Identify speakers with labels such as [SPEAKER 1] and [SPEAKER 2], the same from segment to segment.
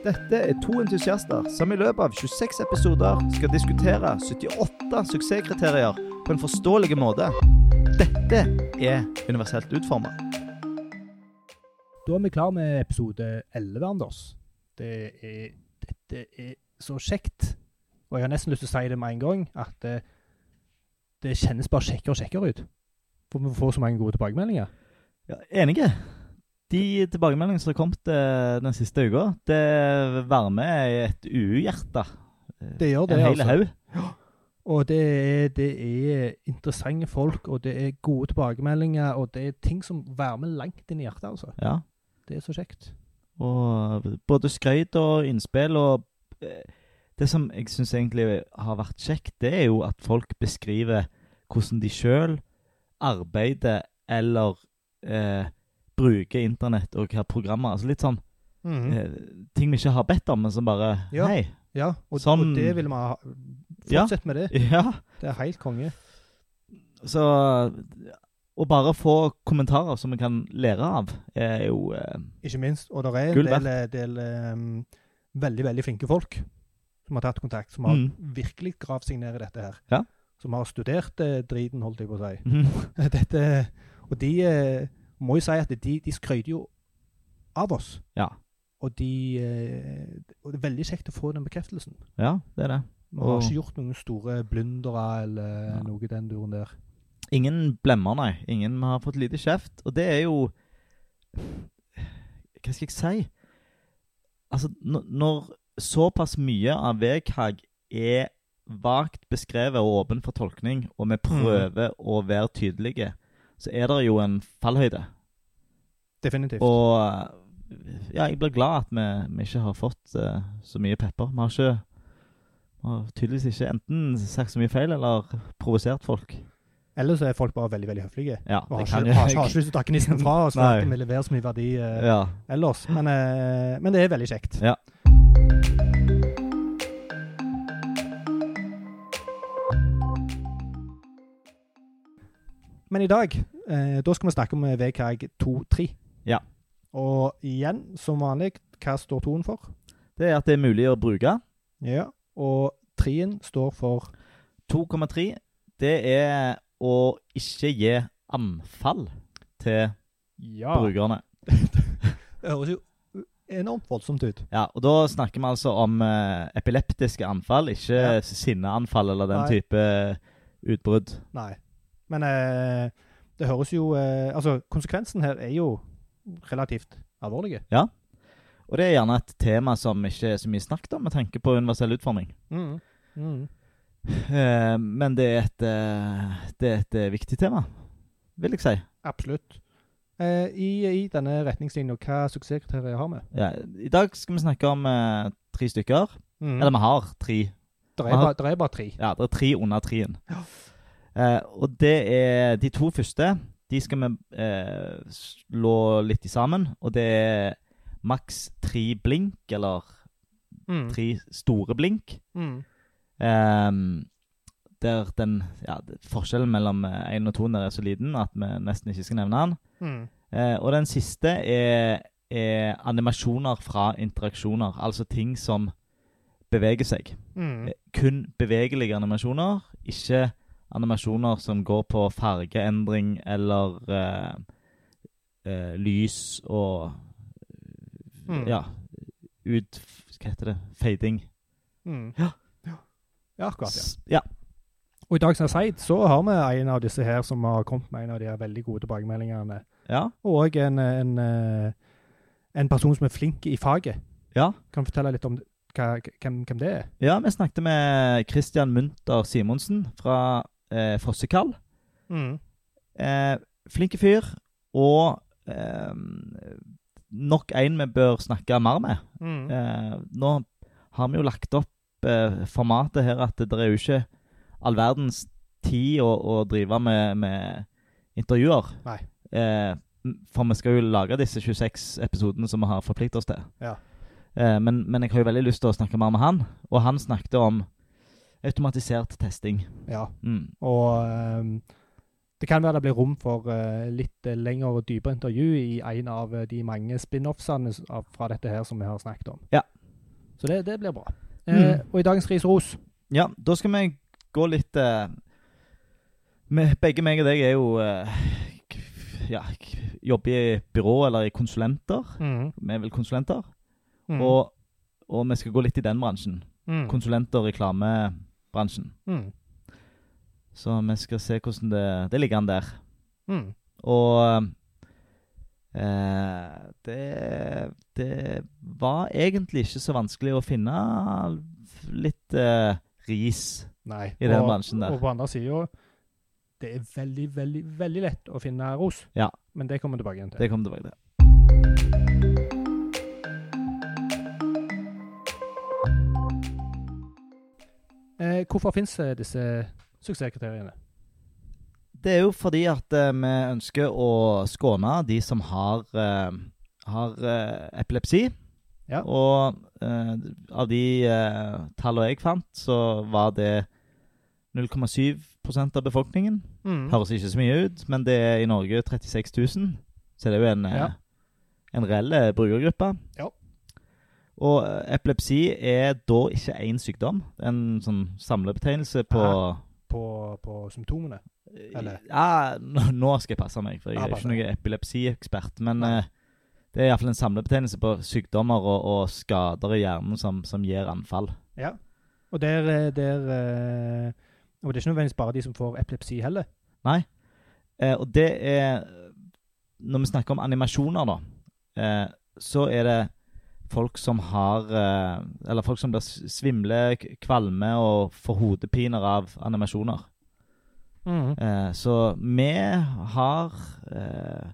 [SPEAKER 1] Dette er to entusiaster som i løpet av 26 episoder skal diskutere 78 suksesskriterier på en forståelig måte. Dette er universelt utforma.
[SPEAKER 2] Da er vi klar med episode 11, Anders. Det er, dette er så kjekt. Og jeg har nesten lyst til å si det med en gang, at det, det kjennes bare kjekkere og kjekkere ut. For vi får så mange gode tilbakemeldinger.
[SPEAKER 1] Ja, enige. De tilbakemeldingene som har kommet eh, den siste uka, det varmer et uhjerte.
[SPEAKER 2] Det gjør det,
[SPEAKER 1] En hel
[SPEAKER 2] altså.
[SPEAKER 1] haug.
[SPEAKER 2] Og det er, det er interessante folk, og det er gode tilbakemeldinger, og det er ting som varmer langt inn i hjertet, altså.
[SPEAKER 1] Ja.
[SPEAKER 2] Det er så kjekt.
[SPEAKER 1] Og både skryt og innspill og eh, Det som jeg syns egentlig har vært kjekt, det er jo at folk beskriver hvordan de sjøl arbeider eller eh, bruker internett og hva programmer. Altså litt sånn eh, ting vi ikke har bedt om, men som bare.
[SPEAKER 2] Ja.
[SPEAKER 1] Hei.
[SPEAKER 2] Ja, og,
[SPEAKER 1] Sånn-
[SPEAKER 2] og det vil vi ha.
[SPEAKER 1] Ja.
[SPEAKER 2] Fortsett med det.
[SPEAKER 1] Ja.
[SPEAKER 2] Det er helt konge.
[SPEAKER 1] Så å bare få kommentarer som vi kan lære av, er jo eh,
[SPEAKER 2] Ikke minst. Og det er en del, del um, veldig, veldig flinke folk som har tatt kontakt, som har
[SPEAKER 1] Mm.
[SPEAKER 2] virkelig gravd seg ned i dette her.
[SPEAKER 1] Ja.
[SPEAKER 2] Som har studert eh, driten, holdt jeg på å si.
[SPEAKER 1] Mm.
[SPEAKER 2] dette, og de eh, må jo si at de, de skryter jo av oss.
[SPEAKER 1] Ja.
[SPEAKER 2] Og, de, eh, og det er veldig kjekt å få den bekreftelsen.
[SPEAKER 1] Ja, det er det.
[SPEAKER 2] Vi har ikke gjort noen store blundere eller
[SPEAKER 1] Ja.
[SPEAKER 2] noe i den duren der.
[SPEAKER 1] Ingen blemmer, nei. Ingen har fått lite kjeft. Og det er jo Hva skal jeg si? Altså, når, såpass mye av VKG er vagt beskrevet og åpen for tolkning, og vi prøver å være tydelige, så er det jo en fallhøyde.
[SPEAKER 2] Definitivt.
[SPEAKER 1] Og ja, jeg blir glad at vi, vi ikke har fått uh, så mye pepper. Vi har ikke vi har tydeligvis ikke enten sagt så mye feil eller provosert folk.
[SPEAKER 2] Ellers er folk bare veldig veldig høflige.
[SPEAKER 1] Ja,
[SPEAKER 2] Og har ikke, har, ikke- har ikke lyst til å ta nissen fra oss vi leverer så mye verdi uh,
[SPEAKER 1] Ja.
[SPEAKER 2] ellers. Men, uh, men det er veldig kjekt.
[SPEAKER 1] Ja.
[SPEAKER 2] Men i dag, eh, da skal vi snakke om VKG 2.3.
[SPEAKER 1] Ja.
[SPEAKER 2] Og igjen, som vanlig, hva står 2-en for?
[SPEAKER 1] Det er at det er mulig å bruke.
[SPEAKER 2] Ja. Og 3-en står for
[SPEAKER 1] 2,3 det er å ikke gi anfall til
[SPEAKER 2] Ja.
[SPEAKER 1] brukerne.
[SPEAKER 2] Det høres jo enormt voldsomt ut.
[SPEAKER 1] Ja, og Da snakker vi altså om eh, epileptiske anfall, ikke
[SPEAKER 2] Ja.
[SPEAKER 1] sinneanfall eller den
[SPEAKER 2] Nei.
[SPEAKER 1] type utbrudd.
[SPEAKER 2] Nei. Men eh, det høres jo eh, Altså, konsekvensen her er jo relativt alvorlig. Ja.
[SPEAKER 1] Og det er gjerne et tema som ikke er så mye snakket om med tanke på universell utforming.
[SPEAKER 2] Mm. Mm.
[SPEAKER 1] Eh, men det er, et, eh, det er et eh, viktig tema, vil jeg si.
[SPEAKER 2] Absolutt. Eh, i, I denne retningslinja, hva suksesskriterier har vi?
[SPEAKER 1] Ja, I dag skal vi snakke om tre stykker.
[SPEAKER 2] Mm.
[SPEAKER 1] Eller vi har tre.
[SPEAKER 2] Det er,
[SPEAKER 1] har-
[SPEAKER 2] bare- der er bare tre.
[SPEAKER 1] Ja, det er tre under treen. Eh, og det er de to første. De skal vi eh, slå litt i sammen. Og det er maks tre blink, eller
[SPEAKER 2] Mm.
[SPEAKER 1] tre store blink.
[SPEAKER 2] Mm.
[SPEAKER 1] Eh, der den ja, forskjellen mellom én og to er så liten at vi nesten ikke skal nevne den.
[SPEAKER 2] Mm.
[SPEAKER 1] Eh, og den siste er, er animasjoner fra interaksjoner. Altså ting som beveger seg.
[SPEAKER 2] Mm.
[SPEAKER 1] Eh, Kun bevegelige animasjoner, ikke animasjoner som går på fargeendring eller uh, uh, lys og
[SPEAKER 2] Mm.
[SPEAKER 1] Ja. Ut Hva heter det? Fading.
[SPEAKER 2] Mm.
[SPEAKER 1] Ja.
[SPEAKER 2] Ja, akkurat. ja.
[SPEAKER 1] S- ja.
[SPEAKER 2] Og i dag som jeg sier, så har vi en av disse her som har kommet med en av de her veldig gode tilbakemeldingene.
[SPEAKER 1] Ja.
[SPEAKER 2] Og en, en, eh, en person som er flink i faget.
[SPEAKER 1] Ja.
[SPEAKER 2] Kan du fortelle litt om hva, hvem, hvem det er?
[SPEAKER 1] ja, vi snakket med Christian Munter Simonsen fra eh, Fossekall.
[SPEAKER 2] Mm.
[SPEAKER 1] Eh, flinke fyr, og eh, nok en vi bør snakke mer med.
[SPEAKER 2] Mm.
[SPEAKER 1] Eh, nå har vi jo lagt opp eh, formatet her at det er jo ikke all verdens tid å, å drive med, med intervjuer. Eh, for vi skal jo lage disse 26 episodene som vi har forpliktet oss til.
[SPEAKER 2] Ja.
[SPEAKER 1] Eh, men, men jeg har jo veldig lyst til å snakke mer med han, og han snakket om automatisert testing.
[SPEAKER 2] Ja.
[SPEAKER 1] Mm.
[SPEAKER 2] Og um, det kan være det blir rom for uh, litt eh, lengre og dypere intervju i en av eh, de mange spin-offsene fra dette her som vi har snakket om.
[SPEAKER 1] Ja.
[SPEAKER 2] Så det, det blir bra.
[SPEAKER 1] Mm.
[SPEAKER 2] Uh, Og i dagens ris og ros
[SPEAKER 1] Ja, da skal vi gå litt uh, med, Begge meg og deg er jo Ja, jobber i byrå eller i konsulenter. Vi er vel konsulenter.
[SPEAKER 2] Mm.
[SPEAKER 1] Og, og vi skal gå litt i den bransjen.
[SPEAKER 2] Mm.
[SPEAKER 1] Konsulenter, og reklamebransjen.
[SPEAKER 2] Mm.
[SPEAKER 1] Så vi skal se hvordan det, det ligger an der.
[SPEAKER 2] Mm.
[SPEAKER 1] Og eh, det, det var egentlig ikke så vanskelig å finne litt eh, ris
[SPEAKER 2] Nei.
[SPEAKER 1] i den
[SPEAKER 2] og,
[SPEAKER 1] bransjen der.
[SPEAKER 2] Og på andre sida Det er veldig, veldig veldig lett å finne ros.
[SPEAKER 1] Ja.
[SPEAKER 2] Men det kommer tilbake igjen til.
[SPEAKER 1] Det kommer tilbake til.
[SPEAKER 2] Eh, hvorfor finnes disse suksesskriteriene?
[SPEAKER 1] Det er jo fordi at eh, vi ønsker å skåne de som har, eh, har eh, epilepsi.
[SPEAKER 2] Ja.
[SPEAKER 1] Og eh, av de eh, tallene jeg fant, så var det 0,7% av befolkningen.
[SPEAKER 2] Mm.
[SPEAKER 1] Høres ikke så mye ut, men det er i Norge 36 000. Så det er jo en,
[SPEAKER 2] Ja.
[SPEAKER 1] en reell brukergruppe.
[SPEAKER 2] Ja.
[SPEAKER 1] Og eh, epilepsi er da ikke én sykdom. En sånn samlebetegnelse på
[SPEAKER 2] ja, På, på symptomene. Eller?
[SPEAKER 1] Ja, nå, skal jeg passe meg, for jeg er ikke noen epilepsiekspert. Men
[SPEAKER 2] ja.
[SPEAKER 1] eh, det er iallfall en samlebetegnelse på sykdommer og, og skader i hjernen som, som gir anfall.
[SPEAKER 2] Ja. Og der, eh, der eh, Og det er ikke nødvendigvis bare de som får epilepsi heller.
[SPEAKER 1] Nei. Eh, og det er Når vi snakker om animasjoner, da, eh, så er det folk som har eh, Eller folk som blir svimle, kvalme og får hodepiner av animasjoner. Eh, så vi har eh,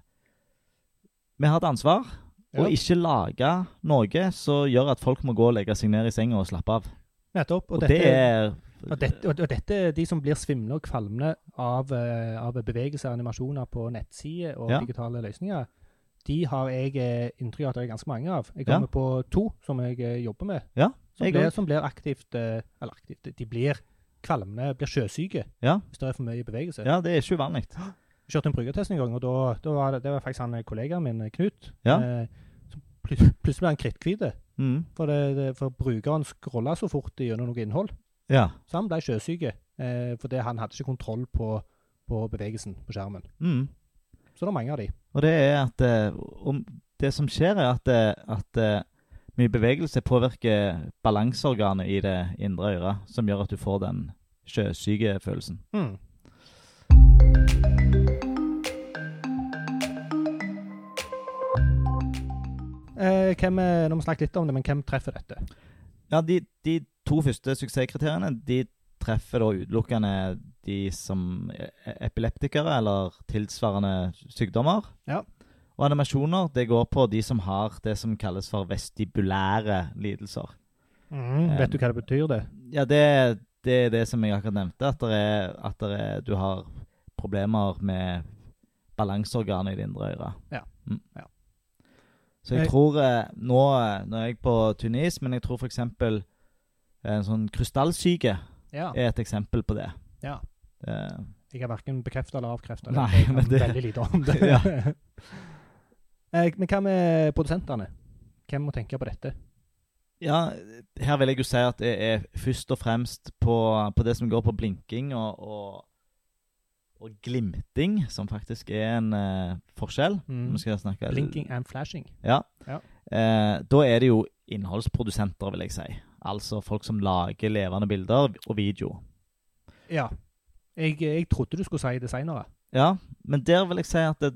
[SPEAKER 1] Vi har et ansvar
[SPEAKER 2] Ja.
[SPEAKER 1] ikke lage noe som gjør at folk må gå og legge seg ned i senga og slappe av.
[SPEAKER 2] Nettopp.
[SPEAKER 1] Og,
[SPEAKER 2] Og,
[SPEAKER 1] det
[SPEAKER 2] dette,
[SPEAKER 1] er
[SPEAKER 2] og, dette, og, dette de som blir svimle og kvalme av, eh, av bevegelser og animasjoner på nettsider og
[SPEAKER 1] Ja.
[SPEAKER 2] digitale løsninger. De har jeg eh, inntrykk av at det er ganske mange av. Jeg
[SPEAKER 1] Ja.
[SPEAKER 2] kommer på to som jeg eh, jobber med.
[SPEAKER 1] Ja,
[SPEAKER 2] som, blir, som blir aktivt eh, Eller aktivt De blir kvalmende, blir sjøsyke
[SPEAKER 1] Ja.
[SPEAKER 2] hvis det er for mye bevegelse.
[SPEAKER 1] Ja, det er ikke uvanlig.
[SPEAKER 2] Jeg kjørte en brukertest en gang, og da, da var det, det var faktisk han kollegaen min, Knut,
[SPEAKER 1] Ja.
[SPEAKER 2] eh, plutselig ble han kritthvit.
[SPEAKER 1] Mm.
[SPEAKER 2] For, det, det, for brukeren scrolla så fort gjennom noe innhold.
[SPEAKER 1] Ja.
[SPEAKER 2] Så han ble sjøsyk eh, fordi han hadde ikke kontroll på, på bevegelsen på skjermen.
[SPEAKER 1] Mm.
[SPEAKER 2] Så det er mange av de.
[SPEAKER 1] Og det er at eh, om Det som skjer, er at, eh, at eh, mye bevegelse påvirker balanseorganet i det indre øret, som gjør at du får den sjøsyke følelsen.
[SPEAKER 2] Mm. Eh, hvem, er- når vi snakket litt om det, men hvem treffer dette?
[SPEAKER 1] Ja, de, de to første suksesskriteriene de treffer da utelukkende de som er epileptikere eller tilsvarende sykdommer.
[SPEAKER 2] Ja.
[SPEAKER 1] Og animasjoner det går på de som har det som kalles for vestibulære lidelser.
[SPEAKER 2] Mm, vet du hva det betyr, det?
[SPEAKER 1] Ja, det, det er det som jeg akkurat nevnte. At, det er, at det er, du har problemer med balanseorganet i det indre øret.
[SPEAKER 2] Ja.
[SPEAKER 1] Mm.
[SPEAKER 2] Ja.
[SPEAKER 1] Så jeg
[SPEAKER 2] Jeg-
[SPEAKER 1] tror eh, Nå, eh, nå er jeg på Tunis, men jeg tror f.eks. en sånn krystallsyke
[SPEAKER 2] Ja.
[SPEAKER 1] er et eksempel på det.
[SPEAKER 2] ja.
[SPEAKER 1] Eh,
[SPEAKER 2] Jeg har verken bekreftet eller avkreftet det.
[SPEAKER 1] Nei, men det-
[SPEAKER 2] veldig lite om det.
[SPEAKER 1] Ja.
[SPEAKER 2] Eh, men hva med produsentene? Hvem må tenke på dette?
[SPEAKER 1] ja, her vil jeg jo si at det er først og fremst på, på det som går på blinking og, og, og glimting, som faktisk er en uh, forskjell.
[SPEAKER 2] Mm.
[SPEAKER 1] Snakke
[SPEAKER 2] Blinking and flashing.
[SPEAKER 1] Ja.
[SPEAKER 2] Ja.
[SPEAKER 1] Eh, da er det jo innholdsprodusenter, vil jeg si. Altså folk som lager levende bilder og video.
[SPEAKER 2] Ja. Jeg, jeg trodde du skulle si designere.
[SPEAKER 1] Ja, men der vil jeg si at det,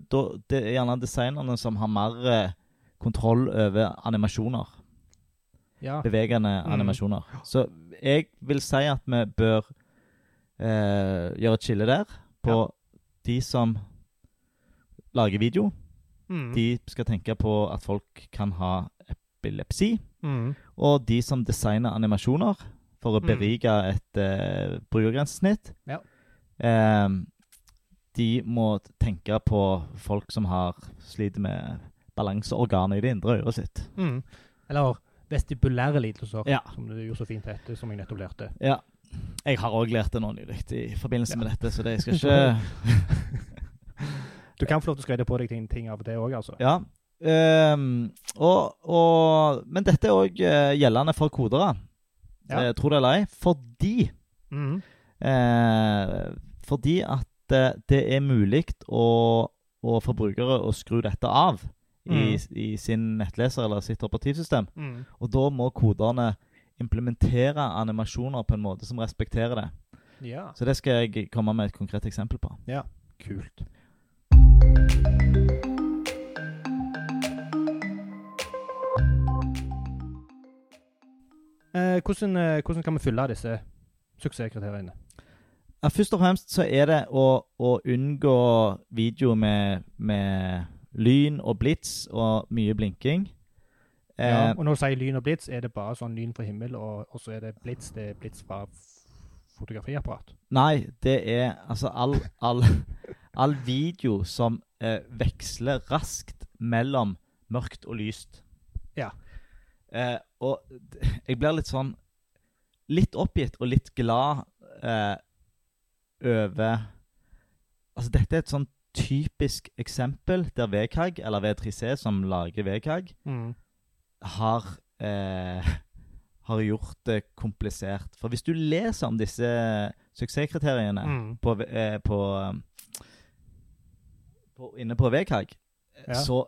[SPEAKER 1] det er gjerne designerne som har mer eh, kontroll over animasjoner.
[SPEAKER 2] Ja.
[SPEAKER 1] Bevegende
[SPEAKER 2] Mm.
[SPEAKER 1] animasjoner. Så jeg vil si at vi bør eh, gjøre et skille der på de som lager video.
[SPEAKER 2] Mm.
[SPEAKER 1] De skal tenke på at folk kan ha epilepsi.
[SPEAKER 2] Mm.
[SPEAKER 1] Og de som designer animasjoner for å
[SPEAKER 2] Mm.
[SPEAKER 1] berike et eh, brukergrensesnitt,
[SPEAKER 2] Ja.
[SPEAKER 1] Eh, de må tenke på folk som har sliter med balanseorganet i det indre øret sitt.
[SPEAKER 2] Mm. Eller vestibulære lidelser,
[SPEAKER 1] Ja.
[SPEAKER 2] som du gjorde så fint etter, som jeg nettopp lærte.
[SPEAKER 1] Ja. Jeg har òg lært det nå nylig i forbindelse
[SPEAKER 2] Ja.
[SPEAKER 1] med dette, så det jeg skal ikke
[SPEAKER 2] Du kan få lov til å skrive på deg ting, ting av det òg, altså.
[SPEAKER 1] Ja. Um, og, og, men dette er òg gjeldende for kodere.
[SPEAKER 2] Ja.
[SPEAKER 1] Eh, tro det eller ei. Fordi
[SPEAKER 2] mm.
[SPEAKER 1] eh, Fordi at eh, det er mulig å, å for brukere å skru dette av i, i sin nettleser eller sitt operativsystem.
[SPEAKER 2] Mm.
[SPEAKER 1] Og da må koderne implementere animasjoner på en måte som respekterer det.
[SPEAKER 2] Ja.
[SPEAKER 1] Så det skal jeg komme med et konkret eksempel på.
[SPEAKER 2] Ja, Kult. Eh, hvordan, eh, hvordan kan vi fylle disse suksesskriteriene?
[SPEAKER 1] Ja, først og fremst så er det å, å unngå video med, med lyn og blits og mye blinking. Eh,
[SPEAKER 2] Ja, og når du sier lyn og blits, er det bare sånn lyn fra himmel, og, og så er det blits, det er blits fra fotografiapparat?
[SPEAKER 1] Nei, det er altså all, all, all video som eh, veksler raskt mellom mørkt og lyst.
[SPEAKER 2] Ja.
[SPEAKER 1] Eh, og jeg blir litt sånn Litt oppgitt og litt glad eh, over Altså, dette er et sånn typisk eksempel der VKG, eller V3C, som lager VKG,
[SPEAKER 2] Mm.
[SPEAKER 1] har, eh, har gjort det komplisert. For hvis du leser om disse suksesskriteriene
[SPEAKER 2] Mm.
[SPEAKER 1] på, eh, på, um, på Inne på VKG,
[SPEAKER 2] Ja.
[SPEAKER 1] så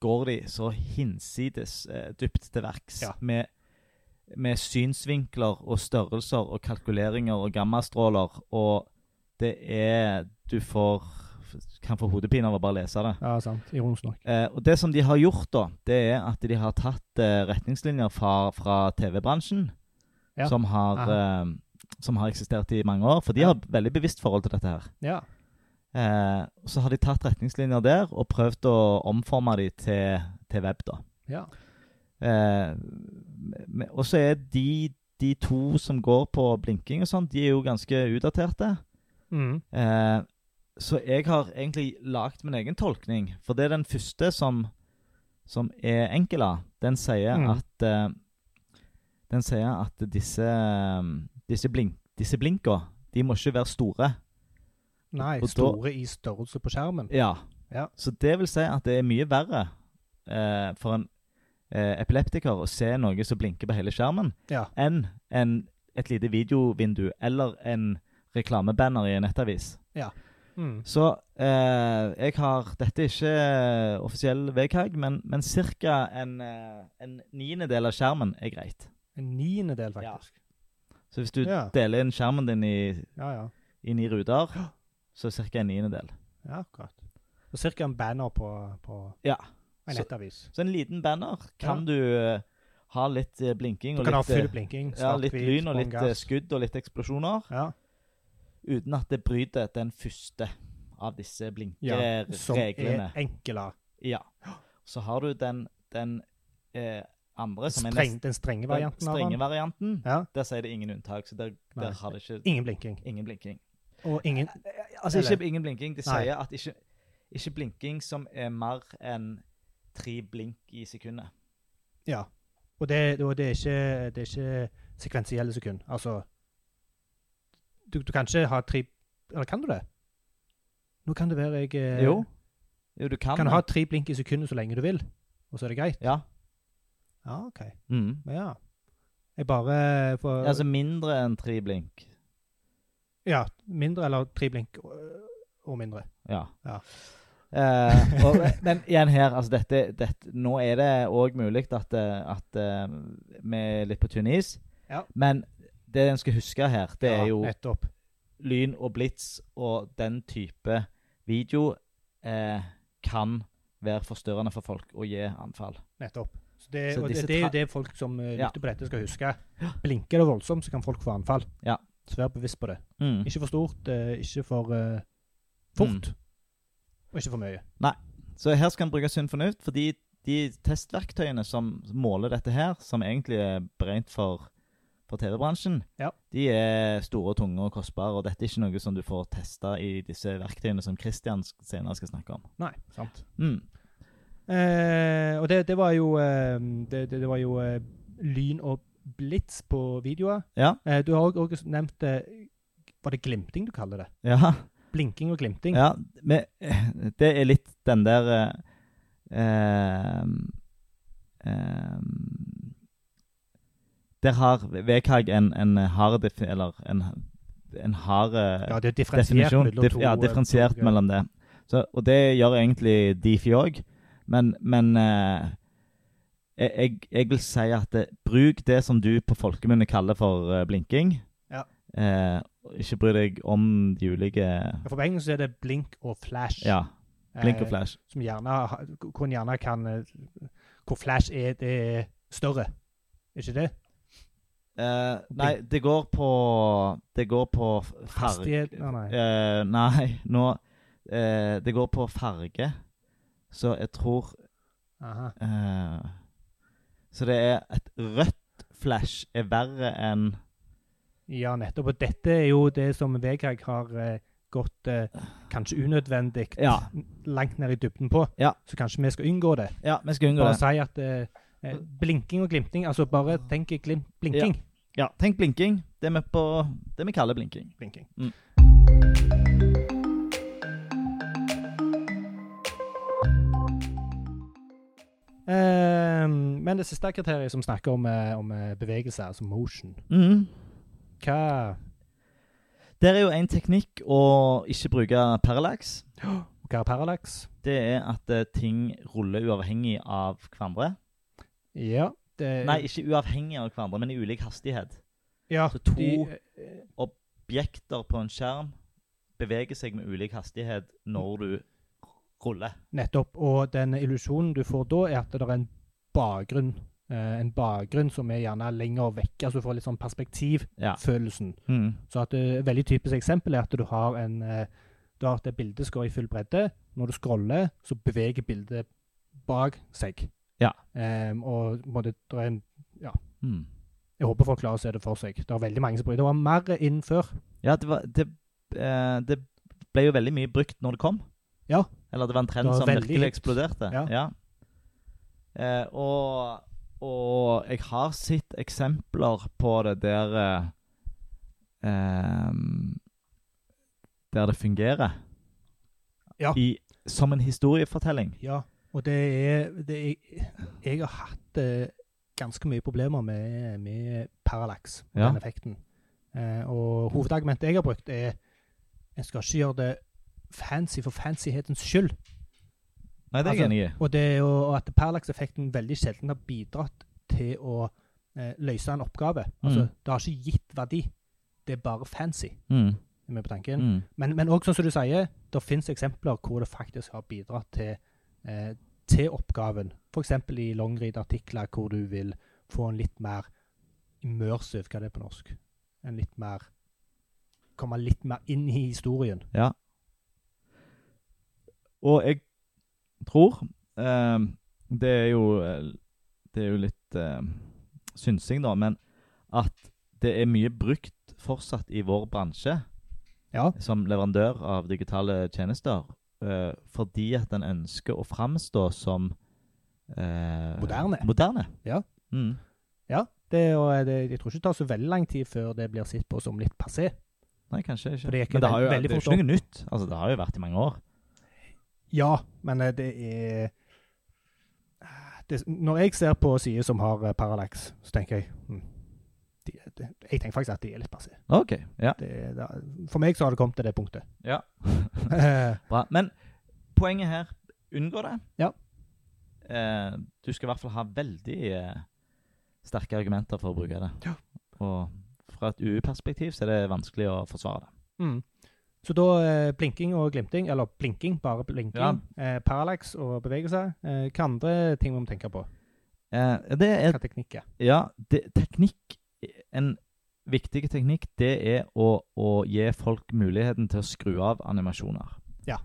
[SPEAKER 1] går de så hinsides eh, dypt til verks
[SPEAKER 2] Ja.
[SPEAKER 1] med, med synsvinkler og størrelser og kalkuleringer og gammastråler, og det er Du får kan få hodepine av å bare lese det.
[SPEAKER 2] Ja, sant. Ironisk nok.
[SPEAKER 1] Eh, og det som de har gjort, da, det er at de har tatt eh, retningslinjer fra, fra TV-bransjen,
[SPEAKER 2] Ja.
[SPEAKER 1] som, har, eh, som har eksistert i mange år. For de
[SPEAKER 2] Ja.
[SPEAKER 1] har veldig bevisst forhold til dette her.
[SPEAKER 2] Ja.
[SPEAKER 1] Eh, så har de tatt retningslinjer der og prøvd å omforme de til, til web, da.
[SPEAKER 2] ja.
[SPEAKER 1] Eh, og så er de, de to som går på blinking og sånn, de er jo ganske utdaterte.
[SPEAKER 2] Mm.
[SPEAKER 1] Eh, så jeg har egentlig lagd min egen tolkning. For det er den første som, som er enkela. Den sier
[SPEAKER 2] Mm.
[SPEAKER 1] at eh, Den sier at disse, um, disse, blink, disse blinka, de må ikke være store.
[SPEAKER 2] Nei,
[SPEAKER 1] Og da-
[SPEAKER 2] store i størrelse på skjermen.
[SPEAKER 1] Ja.
[SPEAKER 2] Ja.
[SPEAKER 1] Så det vil si at det er mye verre eh, for en eh, epileptiker å se noe som blinker på hele skjermen,
[SPEAKER 2] Ja.
[SPEAKER 1] enn en, et lite videovindu eller en reklamebanner i en nettavis.
[SPEAKER 2] Mm.
[SPEAKER 1] Så eh, jeg har Dette er ikke eh, offisiell VKG, men, men ca. En, eh, en niendedel av skjermen er greit.
[SPEAKER 2] En niendedel, faktisk.
[SPEAKER 1] Så hvis du
[SPEAKER 2] Ja.
[SPEAKER 1] deler inn skjermen din i,
[SPEAKER 2] Ja, ja.
[SPEAKER 1] inn i ruter, så ca. en niendedel.
[SPEAKER 2] Ja, akkurat. Og cirka en banner på, på
[SPEAKER 1] Ja.
[SPEAKER 2] en
[SPEAKER 1] Så-
[SPEAKER 2] nettavis.
[SPEAKER 1] Så en liten banner kan du eh, ha litt blinking
[SPEAKER 2] Du
[SPEAKER 1] og
[SPEAKER 2] kan ha
[SPEAKER 1] litt, eh,
[SPEAKER 2] full blinking,
[SPEAKER 1] ja, litt lyn og litt
[SPEAKER 2] gass.
[SPEAKER 1] skudd og litt eksplosjoner,
[SPEAKER 2] Ja,
[SPEAKER 1] uten at det bryter den første av disse blinkereglene.
[SPEAKER 2] ja. Som
[SPEAKER 1] blinkereglene.
[SPEAKER 2] er enkle.
[SPEAKER 1] Ja. Så har du den, den eh, andre som er nest-
[SPEAKER 2] den strenge varianten av
[SPEAKER 1] strenge
[SPEAKER 2] den.
[SPEAKER 1] varianten.
[SPEAKER 2] Ja.
[SPEAKER 1] Der sier det ingen unntak, så der, der har det ikke
[SPEAKER 2] Ingen blinking.
[SPEAKER 1] ingen blinking.
[SPEAKER 2] Og ingen
[SPEAKER 1] Altså
[SPEAKER 2] Eller-
[SPEAKER 1] ikke ingen blinking. Det sier at ikke, ikke blinking som er mer enn tre blink i sekundet.
[SPEAKER 2] Ja. Og det, og det, er, ikke, det er ikke sekvensielle sekund. Altså du, du kan ikke ha tre Eller kan du det? Nå kan det være jeg eh,
[SPEAKER 1] Jo. Jo, du kan,
[SPEAKER 2] Kan ha tre blink i sekundet så lenge du vil, og så er det greit?
[SPEAKER 1] Ja.
[SPEAKER 2] Ja, OK.
[SPEAKER 1] Mm.
[SPEAKER 2] Ja. Jeg bare får
[SPEAKER 1] Altså mindre enn tre blink.
[SPEAKER 2] Ja. Mindre eller tre blink og, og mindre.
[SPEAKER 1] Ja.
[SPEAKER 2] Ja.
[SPEAKER 1] Eh, og, men igjen her, altså dette, dette Nå er det òg mulig at, eh, at eh, vi er litt på tynn is.
[SPEAKER 2] Ja.
[SPEAKER 1] Men det en skal huske her, det
[SPEAKER 2] ja,
[SPEAKER 1] er jo
[SPEAKER 2] Nettopp.
[SPEAKER 1] lyn og blits og den type video eh, kan være forstyrrende for folk og gi anfall.
[SPEAKER 2] Nettopp. Så det, det, det er jo det folk som uh,
[SPEAKER 1] Ja.
[SPEAKER 2] lytter på dette, skal huske. Blinker det voldsomt, så kan folk få anfall.
[SPEAKER 1] Ja.
[SPEAKER 2] Så vær bevisst på det.
[SPEAKER 1] Mm.
[SPEAKER 2] Ikke for stort, eh, ikke for uh, fort, og ikke for mye. Nei.
[SPEAKER 1] Så her skal en bruke sunn fornuft, fordi de testverktøyene som måler dette her, som egentlig er beregnet for, for TV-bransjen,
[SPEAKER 2] Ja.
[SPEAKER 1] de er store, tunge og kostbare, og dette er ikke noe som du får testa i disse verktøyene som Christian senere skal snakke om.
[SPEAKER 2] Nei, sant.
[SPEAKER 1] Mm.
[SPEAKER 2] Eh, og det, det var jo eh, det, det, var jo eh, lyn og blits på videoer.
[SPEAKER 1] Ja.
[SPEAKER 2] Eh, du har òg nevnt eh, Var det glimting du kaller det?
[SPEAKER 1] Ja.
[SPEAKER 2] Blinking og glimting.
[SPEAKER 1] ja. Men, eh, det er litt den der eh, eh, Der har VKG en, en hard. Eller en, en hard eh,
[SPEAKER 2] Ja, det er differensiert mellom to.
[SPEAKER 1] ja,
[SPEAKER 2] eh,
[SPEAKER 1] differensiert
[SPEAKER 2] to-
[SPEAKER 1] mellom det. Så, og det gjør egentlig Difi òg. Men, men eh, jeg, jeg, vil si at det, bruk det som du på folkemunne kaller for eh, blinking.
[SPEAKER 2] Ja.
[SPEAKER 1] Eh, ikke bry deg om de ulike
[SPEAKER 2] For på engelsk er det blink og flash.
[SPEAKER 1] Ja, blink og
[SPEAKER 2] eh,
[SPEAKER 1] flash.
[SPEAKER 2] Som gjerne, hvor gjerne kan eh, Hvor flash er, det er større. Ikke det?
[SPEAKER 1] Eh, nei, det går på Det går på farge
[SPEAKER 2] Nei, nei.
[SPEAKER 1] Eh, nei, nå uh, Det går på farge. Så jeg tror
[SPEAKER 2] Aha.
[SPEAKER 1] Så det er et rødt flash er verre enn
[SPEAKER 2] Ja, nettopp. Og dette er jo det som VKG har gått kanskje unødvendig
[SPEAKER 1] Ja.
[SPEAKER 2] langt ned i dybden på.
[SPEAKER 1] Ja.
[SPEAKER 2] Så kanskje vi skal unngå det.
[SPEAKER 1] Ja, vi skal unngå
[SPEAKER 2] Bare
[SPEAKER 1] det.
[SPEAKER 2] si at eh, blinking og glimting Altså bare tenk glim blinking.
[SPEAKER 1] Ja, tenk blinking. Det vi på det vi kaller blinking.
[SPEAKER 2] blinking.
[SPEAKER 1] Mm.
[SPEAKER 2] Eh, men det siste kriteriet som snakker om, eh, om eh, bevegelse, altså motion
[SPEAKER 1] mm.
[SPEAKER 2] Hva,
[SPEAKER 1] Der er jo en teknikk å ikke bruke parallax.
[SPEAKER 2] hva er parallax?
[SPEAKER 1] Det er at ting ruller uavhengig av hverandre.
[SPEAKER 2] Ja, det
[SPEAKER 1] Nei, ikke uavhengig av hverandre, men i ulik hastighet.
[SPEAKER 2] ja,
[SPEAKER 1] så to-
[SPEAKER 2] de, eh,
[SPEAKER 1] Objekter på en skjerm beveger seg med ulik hastighet når du ruller.
[SPEAKER 2] Nettopp. Og den illusjonen du får da, er at det er en bakgrunn. Eh, en bakgrunn som er gjerne lenger vekk. Altså du får litt sånn
[SPEAKER 1] Ja.
[SPEAKER 2] perspektivfølelsen.
[SPEAKER 1] Mm.
[SPEAKER 2] Så at eh, et veldig typisk eksempel er at du har en eh, du har at det bildet skal i full bredde. Når du scroller, så beveger bildet bak seg.
[SPEAKER 1] Ja.
[SPEAKER 2] Um, og måtte, det er en,
[SPEAKER 1] Mm.
[SPEAKER 2] jeg håper folk klarer å se det for seg. Det er veldig mange som bruker det. var mer inn før.
[SPEAKER 1] Ja, det, var, det, eh, det ble jo veldig mye brukt når det kom.
[SPEAKER 2] Ja.
[SPEAKER 1] Eller det var en trend
[SPEAKER 2] var
[SPEAKER 1] som virkelig eksploderte.
[SPEAKER 2] Ja.
[SPEAKER 1] Eh, og, og jeg har sett eksempler på det der eh, ehm, Der det fungerer.
[SPEAKER 2] Ja.
[SPEAKER 1] I, som en historiefortelling.
[SPEAKER 2] Ja, og det er, det er Jeg har hatt eh, ganske mye problemer med, med parallax,
[SPEAKER 1] Ja.
[SPEAKER 2] den effekten. Eh, og hovedargumentet jeg har brukt, er en skal ikke gjøre det fancy for fancyhetens skyld.
[SPEAKER 1] Nei, det er jeg
[SPEAKER 2] Altså,
[SPEAKER 1] enig i.
[SPEAKER 2] Og, det og at parallax-effekten veldig sjelden har bidratt til å eh, løse en oppgave. Altså,
[SPEAKER 1] Mm.
[SPEAKER 2] Det har ikke gitt verdi. Det er bare fancy.
[SPEAKER 1] Mm.
[SPEAKER 2] Er med på tanken?
[SPEAKER 1] Mm.
[SPEAKER 2] Men, òg, sånn som du sier, det finnes eksempler hvor det faktisk har bidratt til, eh, til oppgaven. F.eks. i longread-artikler hvor du vil få en litt mer immersive, hva det er på norsk? En litt mer Komme litt mer inn i historien.
[SPEAKER 1] Ja. Og jeg tror eh, Det er jo Det er jo litt eh, synsing, da, men at det er mye brukt fortsatt i vår bransje
[SPEAKER 2] Ja.
[SPEAKER 1] som leverandør av digitale tjenester, eh, fordi at en ønsker å framstå som eh,
[SPEAKER 2] Moderne.
[SPEAKER 1] moderne.
[SPEAKER 2] Ja.
[SPEAKER 1] Mm.
[SPEAKER 2] Det, og det, jeg tror ikke det tar så veldig lang tid før det blir sett på som litt passé.
[SPEAKER 1] Nei, kanskje ikke.
[SPEAKER 2] For det gikk
[SPEAKER 1] Men det, har jo,
[SPEAKER 2] veldig
[SPEAKER 1] det er jo
[SPEAKER 2] fort
[SPEAKER 1] ikke noe nytt. Altså, det har jo vært i mange år.
[SPEAKER 2] Ja, men eh, det er det, Når jeg ser på sider som har eh, parallax, så tenker jeg hm, Jeg tenker faktisk at de er litt passive.
[SPEAKER 1] Okay, Ja.
[SPEAKER 2] Det, det, for meg så har det kommet til det punktet.
[SPEAKER 1] ja.
[SPEAKER 2] Eh,
[SPEAKER 1] Bra. Men poenget her unngå det.
[SPEAKER 2] Ja.
[SPEAKER 1] Eh, du skal i hvert fall ha veldig eh, sterke argumenter for å bruke det.
[SPEAKER 2] Ja.
[SPEAKER 1] Og fra et UU-perspektiv så er det vanskelig å forsvare det.
[SPEAKER 2] mm. Så da eh, blinking og glimting, eller blinking, bare blinking, eh, parallax og bevegelse. Eh, hva andre ting må vi tenke på?
[SPEAKER 1] Eh, det er
[SPEAKER 2] Hva teknikk er?
[SPEAKER 1] Ja, det, teknikk En viktig teknikk, det er å, å gi folk muligheten til å skru av animasjoner.
[SPEAKER 2] Ja.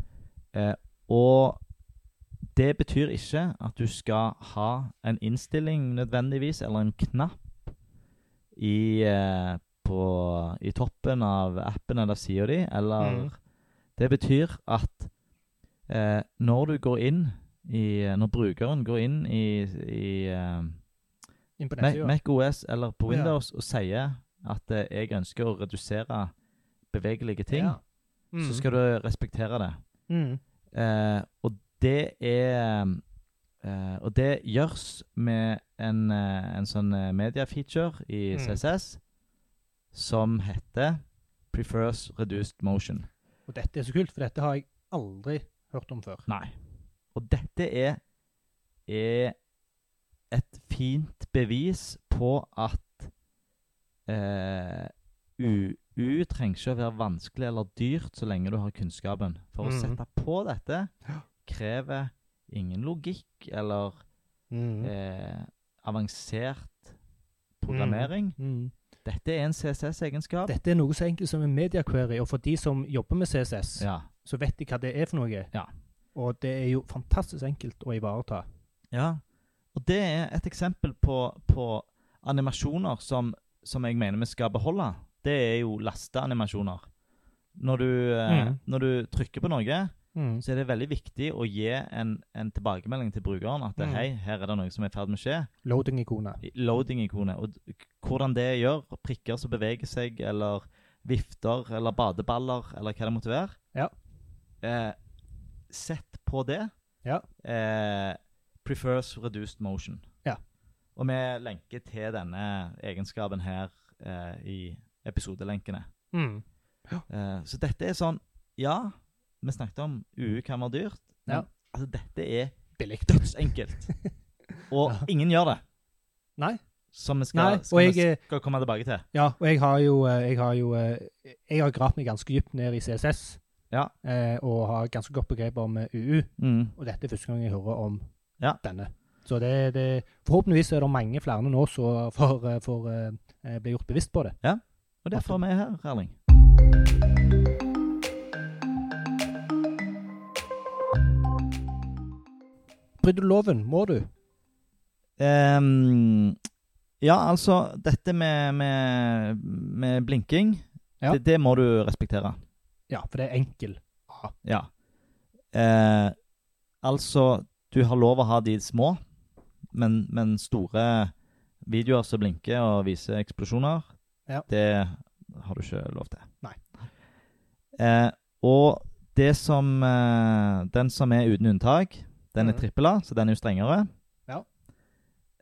[SPEAKER 1] Eh, og det betyr ikke at du skal ha en innstilling nødvendigvis, eller en knapp i, eh, på, i toppen av appen eller sida di, eller
[SPEAKER 2] Mm.
[SPEAKER 1] Det betyr at eh, når du går inn i Når brukeren går inn i, i eh,
[SPEAKER 2] Inn på
[SPEAKER 1] Mac,
[SPEAKER 2] nettsida?
[SPEAKER 1] Mac OS eller på. Windows og sier at eh, jeg ønsker å redusere bevegelige ting,
[SPEAKER 2] Ja. Mm.
[SPEAKER 1] så skal du respektere det.
[SPEAKER 2] mm.
[SPEAKER 1] Eh, og det er Eh, og det gjøres med en, eh, en sånn eh, media-feature i
[SPEAKER 2] Mm.
[SPEAKER 1] CSS som heter Prefers Reduced Motion.
[SPEAKER 2] Og dette er så kult, for dette har jeg aldri hørt om før.
[SPEAKER 1] Nei. Og dette er, er et fint bevis på at eh, UU trenger ikke å være vanskelig eller dyrt så lenge du har kunnskapen. For å
[SPEAKER 2] Mhm.
[SPEAKER 1] sette på dette krever ingen logikk eller
[SPEAKER 2] Mm.
[SPEAKER 1] eh, avansert programmering.
[SPEAKER 2] Mm.
[SPEAKER 1] Dette er en CSS-egenskap.
[SPEAKER 2] Dette er noe så enkelt som en media query, og for de som jobber med CSS,
[SPEAKER 1] Ja.
[SPEAKER 2] så vet de hva det er for noe.
[SPEAKER 1] Ja.
[SPEAKER 2] Og det er jo fantastisk enkelt å ivareta.
[SPEAKER 1] Ja, og det er et eksempel på, på animasjoner som, som jeg mener vi skal beholde. Det er jo lasteanimasjoner. Når du, eh,
[SPEAKER 2] Mm.
[SPEAKER 1] når du trykker på noe,
[SPEAKER 2] Mm.
[SPEAKER 1] så er det veldig viktig å gi en, en tilbakemelding til brukeren at
[SPEAKER 2] Mm.
[SPEAKER 1] hei, her er det noe som er i ferd med å skje.
[SPEAKER 2] Loading-ikonet.
[SPEAKER 1] Loading-ikonet. Og hvordan det gjør, prikker som beveger seg, eller vifter, eller badeballer, eller hva det måtte være.
[SPEAKER 2] Ja.
[SPEAKER 1] Eh, sett på det.
[SPEAKER 2] Ja.
[SPEAKER 1] Eh, prefers reduced motion.
[SPEAKER 2] Ja.
[SPEAKER 1] Og vi lenker til denne egenskapen her eh, i episodelenkene.
[SPEAKER 2] Mm.
[SPEAKER 1] Eh, så dette er sånn Ja, vi snakket om UU kan være dyrt, men
[SPEAKER 2] Ja.
[SPEAKER 1] altså, dette er
[SPEAKER 2] Billig.
[SPEAKER 1] dødsenkelt. Og
[SPEAKER 2] Ja.
[SPEAKER 1] ingen gjør det.
[SPEAKER 2] Nei.
[SPEAKER 1] Som vi skal,
[SPEAKER 2] Nei,
[SPEAKER 1] skal,
[SPEAKER 2] jeg, vi
[SPEAKER 1] skal komme tilbake til.
[SPEAKER 2] ja, og jeg har jo eh, Jeg har jo eh, Jeg har gravd meg ganske dypt ned i CSS,
[SPEAKER 1] Ja.
[SPEAKER 2] eh, og har ganske godt begrep om eh, UU.
[SPEAKER 1] Mm.
[SPEAKER 2] Og dette er første gang jeg hører om
[SPEAKER 1] Ja.
[SPEAKER 2] denne. Så det, det Forhåpentligvis er det mange flere nå som får, eh, eh, bli gjort bevisst på det.
[SPEAKER 1] Ja, Og derfor er vi her, Erling.
[SPEAKER 2] Bryter du loven, må du.
[SPEAKER 1] Um, ja, altså Dette med, med, med blinking,
[SPEAKER 2] Ja.
[SPEAKER 1] det, det må du respektere.
[SPEAKER 2] Ja, for det er enkel. A.
[SPEAKER 1] Ja. Uh, altså, du har lov å ha de små, men, men store videoer som blinker og viser eksplosjoner,
[SPEAKER 2] Ja.
[SPEAKER 1] det har du ikke lov til.
[SPEAKER 2] Nei.
[SPEAKER 1] Eh, og det som eh, Den som er uten unntak, den er
[SPEAKER 2] Mhm.
[SPEAKER 1] trippel A, så den er jo strengere.
[SPEAKER 2] Ja.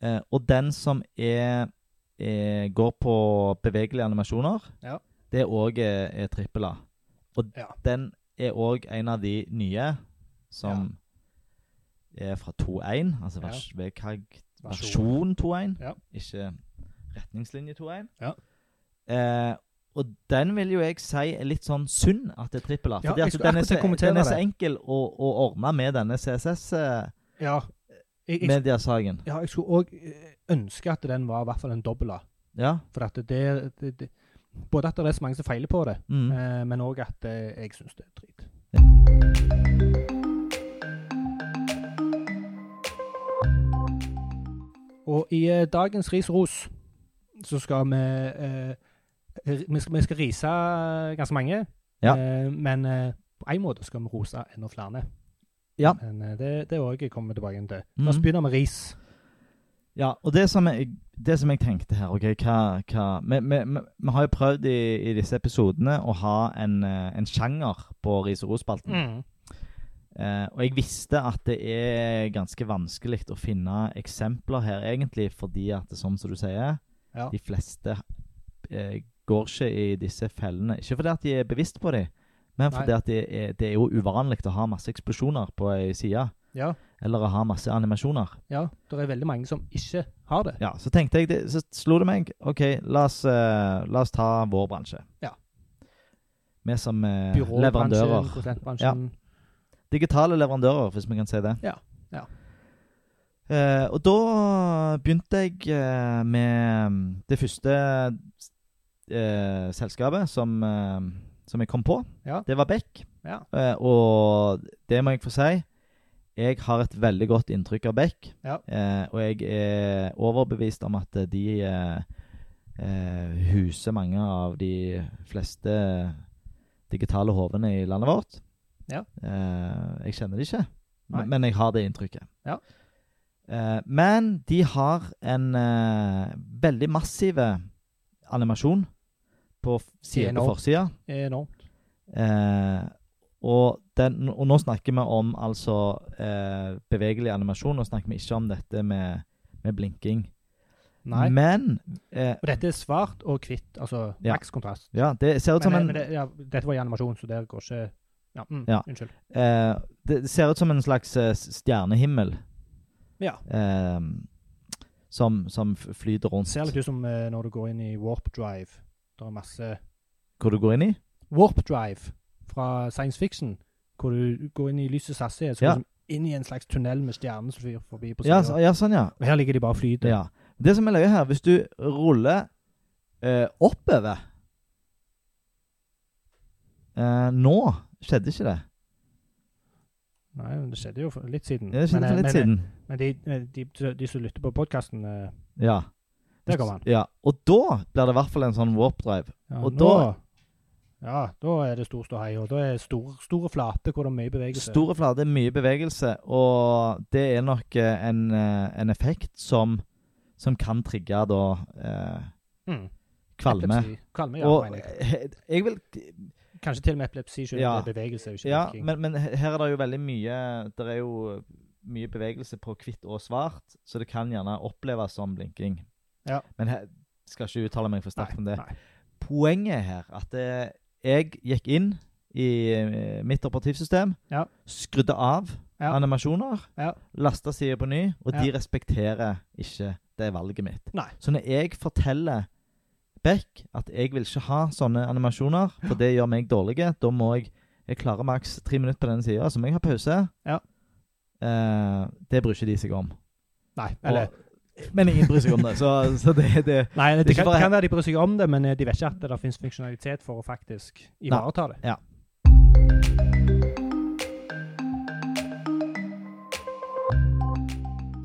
[SPEAKER 1] Eh, og den som er, er går på bevegelige animasjoner,
[SPEAKER 2] Ja.
[SPEAKER 1] det òg er, er trippel A. Og
[SPEAKER 2] Ja.
[SPEAKER 1] den er òg en av de nye som er fra 2.1, altså
[SPEAKER 2] Ja.
[SPEAKER 1] vers, VKG
[SPEAKER 2] Versjon.
[SPEAKER 1] versjon 2.1,
[SPEAKER 2] Ja.
[SPEAKER 1] ikke retningslinje 2.1.
[SPEAKER 2] Ja.
[SPEAKER 1] Eh, og den vil jo jeg si er litt sånn synd at det er trippel A.
[SPEAKER 2] Ja,
[SPEAKER 1] den så, den er så enkel å, å ordne med denne CSS-mediasaken.
[SPEAKER 2] Ja. Jeg, jeg, ja, jeg skulle òg ønske at den var i hvert fall en dobbel A.
[SPEAKER 1] Ja.
[SPEAKER 2] For at det, det, det Både at det er så mange som feiler på det,
[SPEAKER 1] Mm.
[SPEAKER 2] eh, men òg at eh, jeg syns det er drit. Og i eh, dagens Ris og ros så skal vi eh, vi, skal, vi skal rise ganske mange,
[SPEAKER 1] Ja.
[SPEAKER 2] eh, men eh, på en måte skal vi rose enda flere.
[SPEAKER 1] Ja.
[SPEAKER 2] Men eh, det, det også kommer vi tilbake til. La oss
[SPEAKER 1] Mhm.
[SPEAKER 2] begynne med ris.
[SPEAKER 1] Ja, og det som jeg, det som jeg tenkte her ok, hva, hva vi, vi, vi, vi har jo prøvd i, i disse episodene å ha en, eh, en sjanger på ris og ros-spalten.
[SPEAKER 2] Mm.
[SPEAKER 1] Eh, og jeg visste at det er ganske vanskelig å finne eksempler her, egentlig, fordi at, sånn som du sier,
[SPEAKER 2] Ja.
[SPEAKER 1] de fleste eh, går ikke i disse fellene. Ikke fordi at de er bevisst på dem, men
[SPEAKER 2] Nei.
[SPEAKER 1] fordi at det er, det er jo uvanlig å ha masse eksplosjoner på ei side.
[SPEAKER 2] ja.
[SPEAKER 1] Eller å ha masse animasjoner.
[SPEAKER 2] Ja, det er veldig mange som ikke har det.
[SPEAKER 1] Ja, Så tenkte jeg, det, så slo det meg OK, la oss, uh, la oss ta vår bransje.
[SPEAKER 2] Ja.
[SPEAKER 1] Vi som
[SPEAKER 2] uh,
[SPEAKER 1] leverandører.
[SPEAKER 2] prosentbransjen.
[SPEAKER 1] Digitale leverandører, hvis vi kan si det.
[SPEAKER 2] Ja, ja.
[SPEAKER 1] Eh, og da begynte jeg eh, med mm, det første eh, selskapet som, som jeg kom på.
[SPEAKER 2] Ja.
[SPEAKER 1] Det var Beck.
[SPEAKER 2] Ja.
[SPEAKER 1] Eh, og det må jeg få si. Jeg har et veldig godt inntrykk av Beck.
[SPEAKER 2] Ja.
[SPEAKER 1] Eh, og jeg er overbevist om at de huser mange av de fleste digitale hovene i landet vårt.
[SPEAKER 2] Ja.
[SPEAKER 1] Eh, jeg kjenner det ikke,
[SPEAKER 2] Nei.
[SPEAKER 1] men, jeg har det inntrykket.
[SPEAKER 2] Ja.
[SPEAKER 1] Eh, men de har en eh, veldig massiv animasjon på f- på forsida.
[SPEAKER 2] Enormt.
[SPEAKER 1] Eh, og den, og nå snakker vi om altså eh, bevegelig animasjon. Nå snakker vi ikke om dette med, med blinking.
[SPEAKER 2] Nei.
[SPEAKER 1] Men eh,
[SPEAKER 2] Og dette er svart og hvitt, altså
[SPEAKER 1] Ja.
[SPEAKER 2] maks kontrast.
[SPEAKER 1] ja, det ser ut som en
[SPEAKER 2] det, ja, dette var i animasjon, så der går ikke Ja, mm,
[SPEAKER 1] Ja.
[SPEAKER 2] unnskyld.
[SPEAKER 1] eh, Det ser ut som en slags eh, stjernehimmel
[SPEAKER 2] Ja.
[SPEAKER 1] eh, som, som flyter rundt.
[SPEAKER 2] Det ser litt ut som eh, når du går inn i Warp Drive. Det er masse
[SPEAKER 1] Hvor du går inn i?
[SPEAKER 2] Warp Drive fra science fiction, hvor du går inn i lysets hastighet, så
[SPEAKER 1] Ja.
[SPEAKER 2] liksom inn i en slags tunnel med stjerner som flyr forbi på siden.
[SPEAKER 1] Ja, ja, sånn, ja.
[SPEAKER 2] Og her ligger de bare og flyter.
[SPEAKER 1] ja. Det som er løye her, hvis du ruller eh, oppover eh, Nå skjedde ikke det.
[SPEAKER 2] Nei, men det skjedde jo for litt siden.
[SPEAKER 1] Det skjedde
[SPEAKER 2] men,
[SPEAKER 1] for
[SPEAKER 2] eh,
[SPEAKER 1] litt
[SPEAKER 2] men,
[SPEAKER 1] siden.
[SPEAKER 2] Men de, de, de, de som lytter på podkasten,
[SPEAKER 1] Ja.
[SPEAKER 2] der kommer han.
[SPEAKER 1] Ja, Og da blir det i hvert fall en sånn warp drive.
[SPEAKER 2] Ja,
[SPEAKER 1] Og
[SPEAKER 2] nå,
[SPEAKER 1] da-
[SPEAKER 2] Ja, da er det stor ståhei, og da er det stor, store flate hvor det er mye bevegelse.
[SPEAKER 1] Store flater, mye bevegelse, og det er nok eh, en, eh, en effekt som, som kan trigge da eh,
[SPEAKER 2] mm.
[SPEAKER 1] kvalme.
[SPEAKER 2] Kvalme, ja,
[SPEAKER 1] Og
[SPEAKER 2] mener jeg.
[SPEAKER 1] eh, jeg vil
[SPEAKER 2] Kanskje til og med epilepsi selv
[SPEAKER 1] Ja.
[SPEAKER 2] bevegelse, ikke
[SPEAKER 1] Ja, men, men her er det jo veldig mye Det er jo mye bevegelse på hvitt og svart, så det kan gjerne oppleves som blinking.
[SPEAKER 2] Ja.
[SPEAKER 1] Men jeg skal ikke uttale meg for sterkt om det.
[SPEAKER 2] Nei.
[SPEAKER 1] Poenget er her at det, jeg gikk inn i eh, mitt operativsystem,
[SPEAKER 2] Ja.
[SPEAKER 1] skrudde av
[SPEAKER 2] Ja.
[SPEAKER 1] animasjoner,
[SPEAKER 2] Ja.
[SPEAKER 1] lasta sida på ny, og de respekterer ikke det valget mitt.
[SPEAKER 2] Nei.
[SPEAKER 1] Så når jeg forteller Beck at jeg vil ikke ha sånne animasjoner, for det gjør meg dårlig, da må jeg Jeg klarer maks tre minutter på den sida, så må jeg ha pause.
[SPEAKER 2] Ja.
[SPEAKER 1] Eh, det bryr ikke de seg om.
[SPEAKER 2] Nei, eller
[SPEAKER 1] Og, men ingen bryr seg om det, så, så det, det
[SPEAKER 2] Nei, det,
[SPEAKER 1] det
[SPEAKER 2] kan,
[SPEAKER 1] bare-
[SPEAKER 2] kan være de bryr seg om det, men eh, de vet ikke at det, finnes funksjonalitet for å faktisk ivareta det.
[SPEAKER 1] Ja.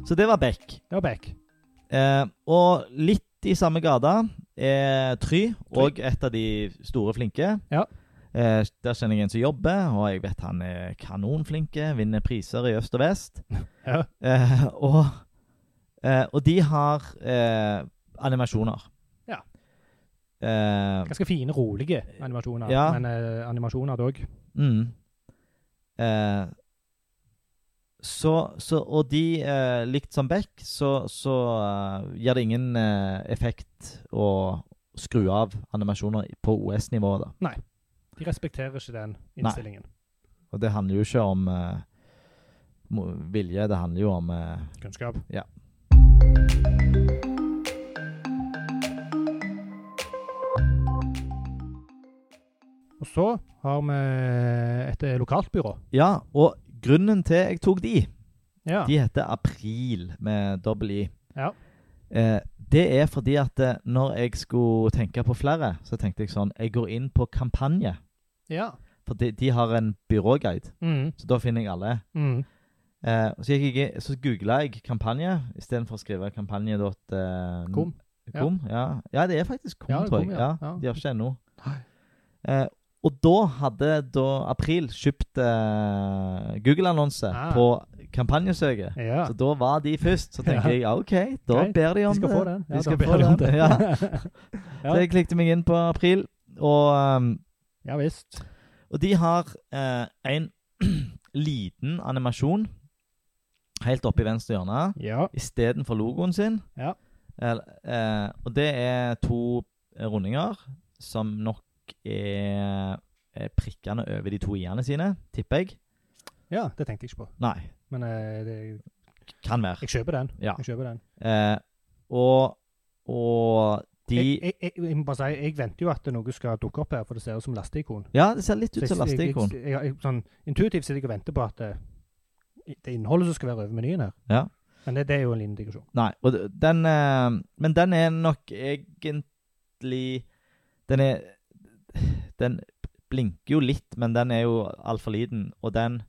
[SPEAKER 1] Så det var Beck.
[SPEAKER 2] Det var Beck.
[SPEAKER 1] Eh, og litt i samme gata er Try, og et av de store flinke.
[SPEAKER 2] Ja.
[SPEAKER 1] Eh, der kjenner jeg en som jobber, og jeg vet han er kanonflinke, vinner priser i øst og vest.
[SPEAKER 2] Ja.
[SPEAKER 1] Eh, og, eh, og de har eh, animasjoner.
[SPEAKER 2] Ja.
[SPEAKER 1] Eh,
[SPEAKER 2] Ganske fine, rolige animasjoner,
[SPEAKER 1] Ja.
[SPEAKER 2] men eh, animasjoner dog.
[SPEAKER 1] mm. Eh, så, så Og de, eh, likt som Beck, så, så eh, gir det ingen eh, effekt å skru av animasjoner på OS-nivå. da. Nei.
[SPEAKER 2] De respekterer ikke den innstillingen.
[SPEAKER 1] Og det handler jo ikke om eh, vilje, det handler jo om eh,
[SPEAKER 2] Kunnskap.
[SPEAKER 1] Ja.
[SPEAKER 2] Og så har vi et lokalt lokalbyrå.
[SPEAKER 1] Ja, og grunnen til jeg tok de,
[SPEAKER 2] Ja.
[SPEAKER 1] de heter April med dobbel I.
[SPEAKER 2] Ja.
[SPEAKER 1] Eh, det er fordi at eh, når jeg skulle tenke på flere, så tenkte jeg sånn Jeg går inn på kampanje.
[SPEAKER 2] ja.
[SPEAKER 1] For de, de har en byråguide,
[SPEAKER 2] Mm.
[SPEAKER 1] så da finner jeg alle.
[SPEAKER 2] Mm.
[SPEAKER 1] Eh, så jeg, så googla jeg kampanje istedenfor å skrive kampanje.com.
[SPEAKER 2] Kom.
[SPEAKER 1] kom ja. ja, det er faktisk kom,
[SPEAKER 2] Ja,
[SPEAKER 1] tror jeg.
[SPEAKER 2] kom,
[SPEAKER 1] Ja. De har ikke ennå. Og da hadde da April kjøpt eh, Google-annonse
[SPEAKER 2] Ah.
[SPEAKER 1] på kampanjesøket.
[SPEAKER 2] Ja.
[SPEAKER 1] Så da var de først. Så tenker
[SPEAKER 2] Ja.
[SPEAKER 1] jeg ja, OK, da
[SPEAKER 2] Greit.
[SPEAKER 1] ber de om
[SPEAKER 2] De
[SPEAKER 1] det.
[SPEAKER 2] få den. Ja,
[SPEAKER 1] de skal få den. Ja. Så jeg klikket meg inn på April, og, um,
[SPEAKER 2] ja visst.
[SPEAKER 1] og de har eh, en liten animasjon helt oppe i venstre hjørne
[SPEAKER 2] Ja.
[SPEAKER 1] istedenfor logoen sin.
[SPEAKER 2] Ja.
[SPEAKER 1] Eh, og det er to rundinger som nok er, prikkene over de to i-ene sine, tipper jeg.
[SPEAKER 2] ja, det tenkte jeg ikke på.
[SPEAKER 1] Nei,
[SPEAKER 2] Men eh, det,
[SPEAKER 1] kan være.
[SPEAKER 2] jeg kjøper den.
[SPEAKER 1] Ja.
[SPEAKER 2] Jeg kjøper den.
[SPEAKER 1] Eh, og, og de
[SPEAKER 2] Jeg, jeg, jeg, må bare si, jeg venter jo at noe skal dukke opp her, for det ser ut som lasteikon.
[SPEAKER 1] Ja, det ser litt ut som lasteikon.
[SPEAKER 2] Sånn, intuitivt sitter jeg og venter på at eh, det innholdet som skal være over menyen her.
[SPEAKER 1] Ja.
[SPEAKER 2] Men det, det er jo en liten digresjon.
[SPEAKER 1] Nei, den eh, Men den er nok egentlig Den er Den blinker jo litt, men den er jo altfor liten, og den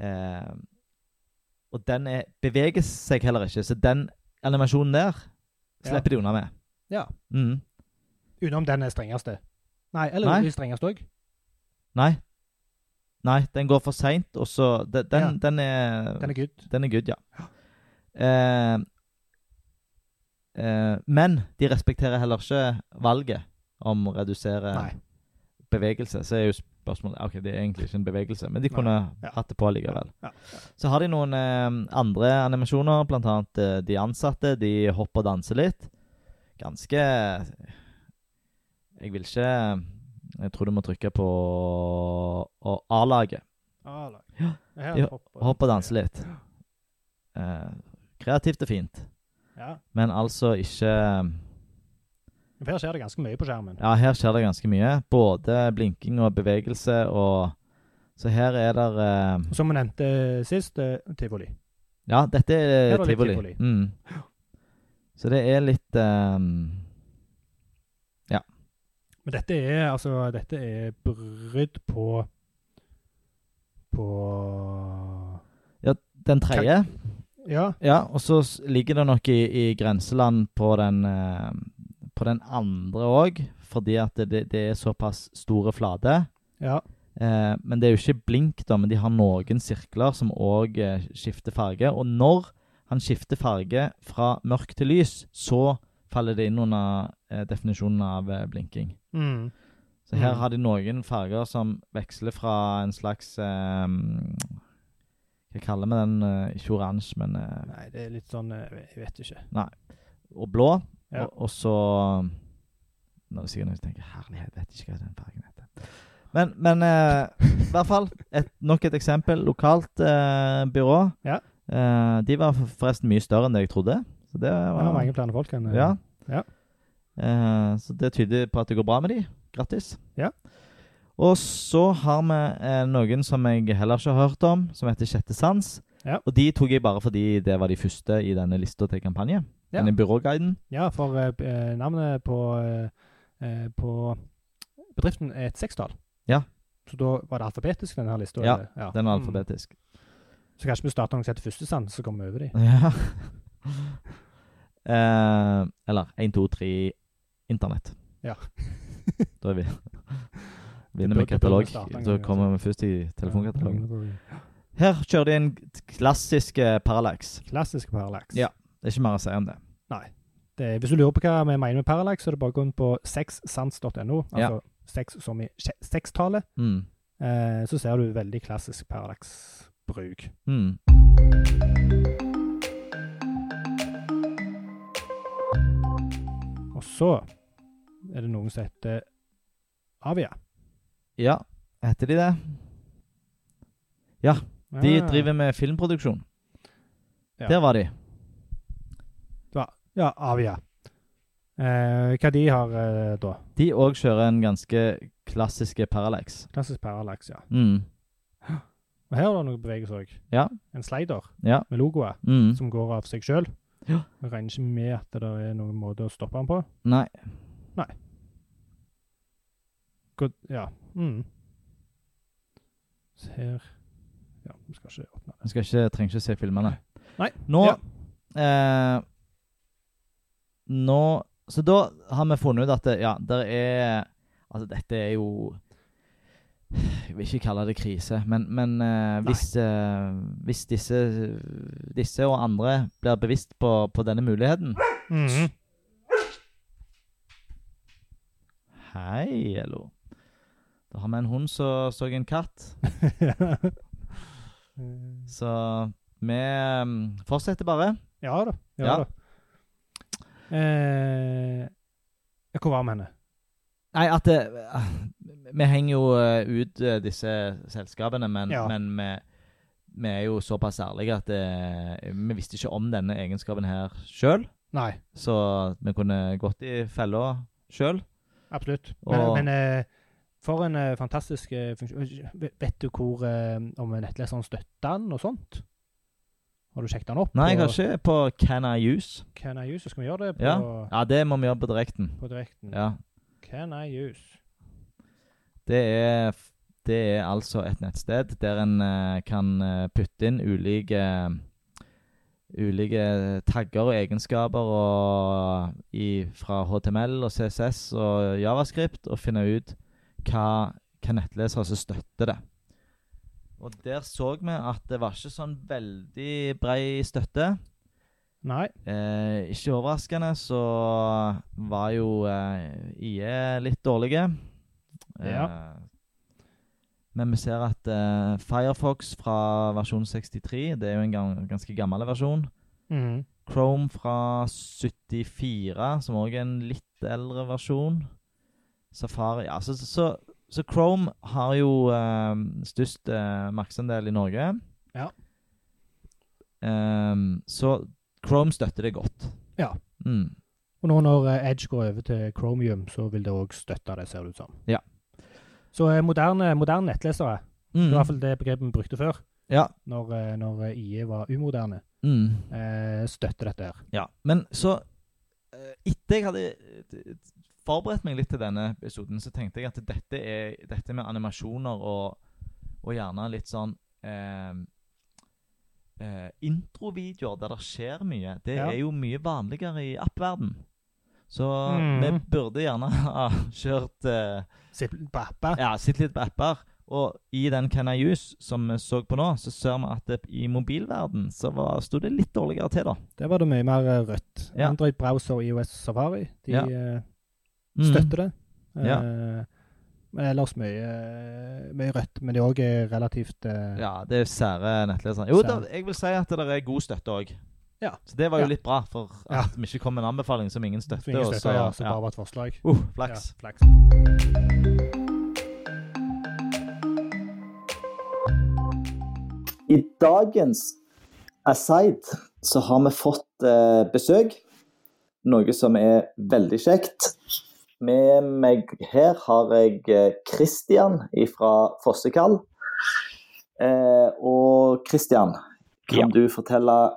[SPEAKER 1] eh, Og den er, beveger seg heller ikke, så den animasjonen der
[SPEAKER 2] Ja.
[SPEAKER 1] slipper de unna med.
[SPEAKER 2] Ja.
[SPEAKER 1] Mm.
[SPEAKER 2] Utenom den er strengeste. Nei, eller
[SPEAKER 1] Nei.
[SPEAKER 2] Strengeste òg.
[SPEAKER 1] Nei. Nei, den går for seint, og så Den, den,
[SPEAKER 2] Ja.
[SPEAKER 1] den er
[SPEAKER 2] Den er good.
[SPEAKER 1] Den er good, ja. Eh, eh, men de respekterer heller ikke valget om å redusere
[SPEAKER 2] Nei.
[SPEAKER 1] Bevegelse. Så er jo spørsmålet Ok, det er egentlig ikke en bevegelse, men de kunne
[SPEAKER 2] Ja.
[SPEAKER 1] hatt det på likevel.
[SPEAKER 2] Ja.
[SPEAKER 1] Så har de noen eh, andre animasjoner, blant annet eh, de ansatte. De hopper og danser litt. Ganske Jeg vil ikke Jeg tror du må trykke på A-laget.
[SPEAKER 2] Lag.
[SPEAKER 1] Ja. De
[SPEAKER 2] hopp og-
[SPEAKER 1] Hopp og danse litt. Eh, kreativt og fint,
[SPEAKER 2] Ja.
[SPEAKER 1] men altså ikke
[SPEAKER 2] For her skjer det ganske mye på skjermen.
[SPEAKER 1] Ja, her skjer det ganske mye. Både blinking og bevegelse og Så her er det eh,
[SPEAKER 2] Som vi nevnte sist, eh, tivoli.
[SPEAKER 1] Ja, dette er
[SPEAKER 2] er det
[SPEAKER 1] tivoli.
[SPEAKER 2] tivoli.
[SPEAKER 1] Mm. Så det er litt eh,
[SPEAKER 2] Men dette er altså Dette er brudd på På Ja,
[SPEAKER 1] Den tredje
[SPEAKER 2] Ja.
[SPEAKER 1] Ja, og så ligger det nok i, i grenseland på den eh, På den andre òg, fordi at det, det er såpass store flater.
[SPEAKER 2] Ja.
[SPEAKER 1] Eh, men det er jo ikke blink, da, men de har noen sirkler som òg eh, skifter farge. Og når han skifter farge fra mørk til lys, så faller det inn under eh, definisjonen av eh, blinking.
[SPEAKER 2] Mm.
[SPEAKER 1] Så her
[SPEAKER 2] Mm.
[SPEAKER 1] har de noen farger som veksler fra en slags eh, Hva kaller vi den? Eh, ikke oransje, men eh,
[SPEAKER 2] Nei, det er litt sånn Jeg vet ikke. Nei.
[SPEAKER 1] Og blå.
[SPEAKER 2] Ja.
[SPEAKER 1] Og, og så Nå er det sikkert noen som tenker Herlighet, vet ikke hva den fargen heter. Men, men eh, i hvert fall et, nok et eksempel. Lokalt eh, byrå.
[SPEAKER 2] Ja.
[SPEAKER 1] Eh, de var forresten mye større enn det jeg trodde. Så det
[SPEAKER 2] Det
[SPEAKER 1] var
[SPEAKER 2] var mange flere folk enn
[SPEAKER 1] Ja.
[SPEAKER 2] Ja.
[SPEAKER 1] Eh, så det tyder på at det går bra med de. Grattis.
[SPEAKER 2] Ja.
[SPEAKER 1] Og så har vi eh, noen som jeg heller ikke har hørt om, som heter Sjette sans.
[SPEAKER 2] Ja.
[SPEAKER 1] Og de tok jeg bare fordi det var de første i denne lista til kampanje.
[SPEAKER 2] Ja.
[SPEAKER 1] Denne byråguiden.
[SPEAKER 2] Ja, for eh, eh, navnet på, eh, eh, på bedriften er et sekstall.
[SPEAKER 1] Ja.
[SPEAKER 2] Så da var det alfabetisk, denne her lista?
[SPEAKER 1] Ja,
[SPEAKER 2] ja.
[SPEAKER 1] Den er
[SPEAKER 2] Mm.
[SPEAKER 1] alfabetisk.
[SPEAKER 2] Så kanskje vi starter noe som heter førstesand, så kommer vi over dem.
[SPEAKER 1] Ja. eh, eller 1, 2, 3 Internett.
[SPEAKER 2] Ja.
[SPEAKER 1] da er vi Vinner
[SPEAKER 2] burde
[SPEAKER 1] katalog.
[SPEAKER 2] da
[SPEAKER 1] Så kommer
[SPEAKER 2] altså.
[SPEAKER 1] vi først i telefonkatalogen. Her kjører de en klassisk parallax.
[SPEAKER 2] Klassisk parallax.
[SPEAKER 1] Ja. Det er ikke mer å si om det.
[SPEAKER 2] Det, er- hvis du lurer på hva vi mener med parallax, så er det bare å gå inn på sexsans.no. Altså sex som i sekstallet.
[SPEAKER 1] Mm.
[SPEAKER 2] Eh, så ser du veldig klassisk parallax-bruk.
[SPEAKER 1] Mm.
[SPEAKER 2] Og så er det noen som heter Avia.
[SPEAKER 1] Ja, heter de det? Ja,
[SPEAKER 2] De
[SPEAKER 1] driver med filmproduksjon.
[SPEAKER 2] Ja.
[SPEAKER 1] Der var de.
[SPEAKER 2] Ja, Avia. Eh, hva de har eh, da?
[SPEAKER 1] De òg kjører en ganske klassiske parallax.
[SPEAKER 2] Klassisk parallax, ja.
[SPEAKER 1] Mm.
[SPEAKER 2] Og her er det noe bevegelse òg.
[SPEAKER 1] Ja.
[SPEAKER 2] En slider
[SPEAKER 1] Ja.
[SPEAKER 2] med logoer
[SPEAKER 1] Mm.
[SPEAKER 2] som går av seg sjøl.
[SPEAKER 1] Ja.
[SPEAKER 2] Jeg regner ikke med at det er noen måte å stoppe den på.
[SPEAKER 1] Nei.
[SPEAKER 2] God, ja. Mm. Så her Ja, vi skal ikke åpne
[SPEAKER 1] den. Ikke, trenger ikke se filmene.
[SPEAKER 2] Nei.
[SPEAKER 1] Nå
[SPEAKER 2] Ja.
[SPEAKER 1] eh, Nå Så da har vi funnet ut at det, ja, der er Altså, dette er jo Jeg vil ikke kalle det krise, men, men uh, hvis, uh, hvis disse, disse og andre blir bevisst på, på denne muligheten
[SPEAKER 2] Mhm.
[SPEAKER 1] Hei, Elo. Da har vi en hund som så en katt. Så vi mm, fortsetter bare.
[SPEAKER 2] ja da. Ja,
[SPEAKER 1] Ja.
[SPEAKER 2] da. Eh, hvor var vi henne?
[SPEAKER 1] Nei, at det, Vi henger jo eh, ut eh, disse selskapene, men,
[SPEAKER 2] Ja.
[SPEAKER 1] men vi, vi er jo såpass ærlige at det, vi visste ikke om denne egenskapen her sjøl. Så vi kunne gått i fella sjøl.
[SPEAKER 2] absolutt. Men,
[SPEAKER 1] Og-
[SPEAKER 2] men eh, for en eh, fantastisk eh, funksjon. Vet- du hvor eh, om nettleseren støtter den og sånt? Har du sjekket den opp?
[SPEAKER 1] Nei, jeg har
[SPEAKER 2] på
[SPEAKER 1] ikke på Can I Use.
[SPEAKER 2] Can I use? Skal vi gjøre det på,
[SPEAKER 1] Ja. Ja, det må vi gjøre på direkten.
[SPEAKER 2] på direkten?
[SPEAKER 1] Ja.
[SPEAKER 2] Can I use?
[SPEAKER 1] Det er, det er altså et nettsted der en uh, kan eh, putte inn ulike ulike tagger og egenskaper og i, fra HTML og CSS og Javascript og finne ut hva, hva nettleser som støtter det. Og der så vi at det var ikke sånn veldig brei støtte.
[SPEAKER 2] Nei.
[SPEAKER 1] Eh, ikke overraskende så var jo eh, IE litt dårlige.
[SPEAKER 2] Ja.
[SPEAKER 1] Eh, Men vi ser at eh, Firefox fra versjon 63, det er jo en gan ganske gammel versjon.
[SPEAKER 2] Mm.
[SPEAKER 1] Chrome fra 74, som òg er en litt eldre versjon. Safari Ja, så, så, så Chrome har jo uh, størst uh, markedsandel i Norge.
[SPEAKER 2] Ja.
[SPEAKER 1] Um, så Chrome støtter det godt.
[SPEAKER 2] Ja.
[SPEAKER 1] Mm.
[SPEAKER 2] Og nå når eh, Edge går over til Chromium, så vil det òg støtte det, ser det ut som.
[SPEAKER 1] Ja.
[SPEAKER 2] Så eh, moderne, moderne nettlesere,
[SPEAKER 1] Mm.
[SPEAKER 2] i hvert fall det begrepet vi brukte før,
[SPEAKER 1] Ja.
[SPEAKER 2] når, når IE var umoderne,
[SPEAKER 1] Mm.
[SPEAKER 2] støtter dette her.
[SPEAKER 1] Ja, men så Etter jeg hadde forberedt meg litt til denne episoden, så tenkte jeg at dette, er, dette med animasjoner og, og gjerne litt sånn eh, eh, introvideoer der det skjer mye, det
[SPEAKER 2] Ja.
[SPEAKER 1] er jo mye vanligere i app-verden. Så
[SPEAKER 2] mm.
[SPEAKER 1] vi burde gjerne ha kjørt eh,
[SPEAKER 2] Sitt på apper.
[SPEAKER 1] Ja, sitte litt på apper. Og i den Can I Use som vi så på nå, så ser vi at det, i mobilverden så var- sto det litt dårligere til, da.
[SPEAKER 2] Der var det mye mer eh, rødt.
[SPEAKER 1] Ja.
[SPEAKER 2] Android Browser og IOS Safari, de
[SPEAKER 1] Ja. Mm.
[SPEAKER 2] støtter det.
[SPEAKER 1] Ja.
[SPEAKER 2] Eh, men ellers mye, eh, mye rødt. Men det òg er relativt eh,
[SPEAKER 1] Ja, det er sære nettlesere. Jo, da, jeg vil si at det er god støtte òg.
[SPEAKER 2] Ja.
[SPEAKER 1] Så det var jo
[SPEAKER 2] Ja.
[SPEAKER 1] litt bra, for at vi ikke kom med en anbefaling som ingen støtter.
[SPEAKER 2] som ingen
[SPEAKER 1] og
[SPEAKER 2] så, ja, så
[SPEAKER 1] ja.
[SPEAKER 2] bare var et forslag.
[SPEAKER 1] Uh, flaks.
[SPEAKER 2] Ja, flaks.
[SPEAKER 3] I dagens Aside så har vi fått eh, besøk, noe som er veldig kjekt. Med meg her har jeg Kristian fra Fossekall. Eh, og Kristian, kan
[SPEAKER 4] Ja.
[SPEAKER 3] du fortelle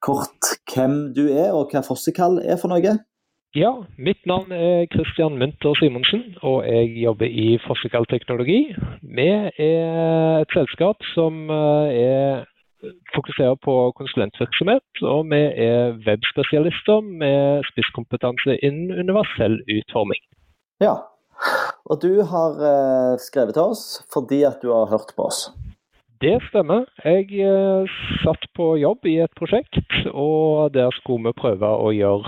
[SPEAKER 3] kort hvem du er, og hva Fossekall er for noe?
[SPEAKER 4] Ja, mitt navn er Kristian Munter Simonsen, og jeg jobber i Fossekall Teknologi. Vi er et selskap som eh, er fokuserer på konsulentvirksomhet, og vi er webspesialister med spisskompetanse innen universell utforming.
[SPEAKER 3] Ja. Og du har eh, skrevet til oss fordi at du har hørt på oss.
[SPEAKER 4] Det stemmer. Jeg eh, satt på jobb i et prosjekt, og der skulle vi prøve å gjøre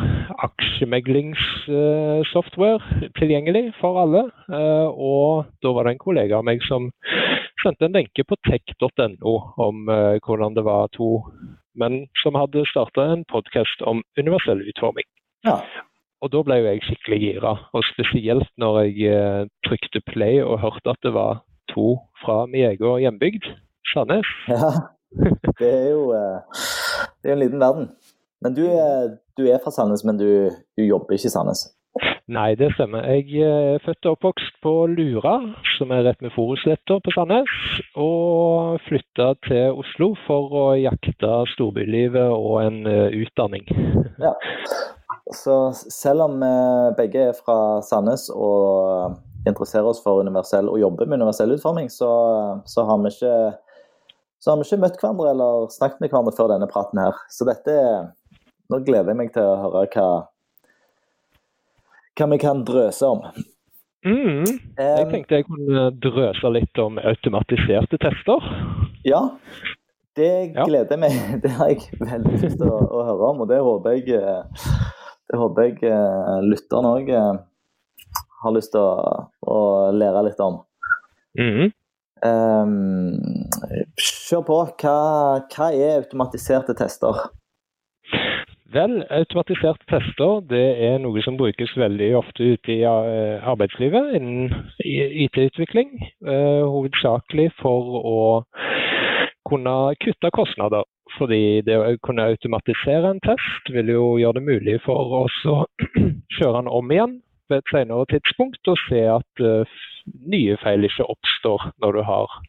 [SPEAKER 4] aksjemeglingssoftware tilgjengelig for alle. Eh, og da var det en kollega av meg som sendte en lenke på tech.no om eh, hvordan det var to menn som hadde starta en podkast om universell utforming.
[SPEAKER 3] Ja.
[SPEAKER 4] Og da ble jo jeg skikkelig gira, og spesielt når jeg eh, trykte play og hørte at det var to fra min egen hjembygd, Sandnes.
[SPEAKER 3] Ja, det er jo eh, det er en liten verden. Men du du er fra Sandnes, men du, du jobber ikke i Sandnes.
[SPEAKER 4] Nei, det stemmer. Jeg er født og oppvokst på Lura, som er rett med Forusletta på Sandnes. Og flytta til Oslo for å jakte storbylivet og en eh, utdanning.
[SPEAKER 3] Ja. Så selv om vi begge er fra Sandnes og interesserer oss for universell og jobber med universell utforming, så, så, har ikke, så har vi ikke møtt hverandre eller snakket med hverandre før denne praten her. Så dette Nå gleder jeg meg til å høre hva, hva vi kan drøse om.
[SPEAKER 4] Mm. Jeg tenkte jeg kunne drøse litt om automatiserte tester.
[SPEAKER 3] Ja, det gleder jeg meg. Det har jeg veldig lyst til å, å høre om, og det håper jeg, eh, det håper jeg eh, lytteren òg har lyst til å, å lære litt om.
[SPEAKER 4] Mm.
[SPEAKER 3] Um, kjør på. Hva, hva er automatiserte tester?
[SPEAKER 4] Vel, automatisert tester det er noe som brukes veldig ofte ute i eh, arbeidslivet innen IT-utvikling. eh, hovedsakelig for å kunne kutte kostnader. Fordi det å kunne automatisere en test vil jo gjøre det mulig for oss å kjøre den om igjen ved et senere tidspunkt og se at eh, nye feil ikke oppstår når du har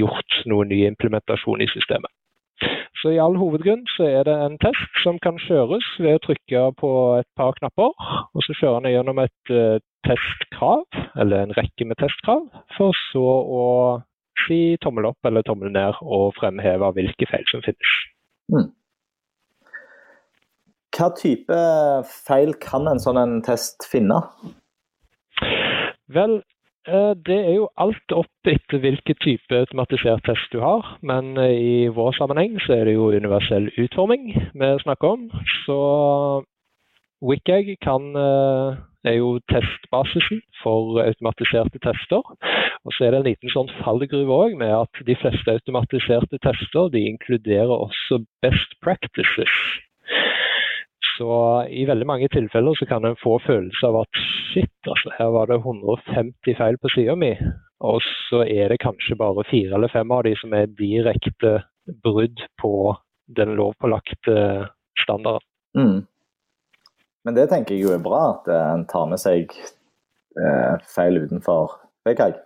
[SPEAKER 4] gjort noen ny implementasjon i systemet. Så i all hovedgrunn så er det en test som kan kjøres ved å trykke på et par knapper, og så kjører den gjennom et eh, testkrav, eller en rekke med testkrav, for så å si tommel opp eller tommel ned og fremheve hvilke feil som finnes.
[SPEAKER 3] Hva type feil kan en sånn en test finne?
[SPEAKER 4] Vel, det er jo alt opp etter hvilken type automatisert test du har, men eh, i vår sammenheng så er det jo universell utforming vi snakker om. Så kan eh, er jo testbasisen for automatiserte tester. Og så er det en liten sånn fallgruve òg med at de fleste automatiserte tester de inkluderer også best practices. Så i veldig mange tilfeller så kan en få følelse av at shit, altså her var det 150 feil på sida mi. Og så er det kanskje bare fire eller fem av de som er direkte brudd på den lovpålagte standarden.
[SPEAKER 1] Mm. Men det tenker jeg jo er bra, at eh, en tar med seg eh, feil utenfor VKG.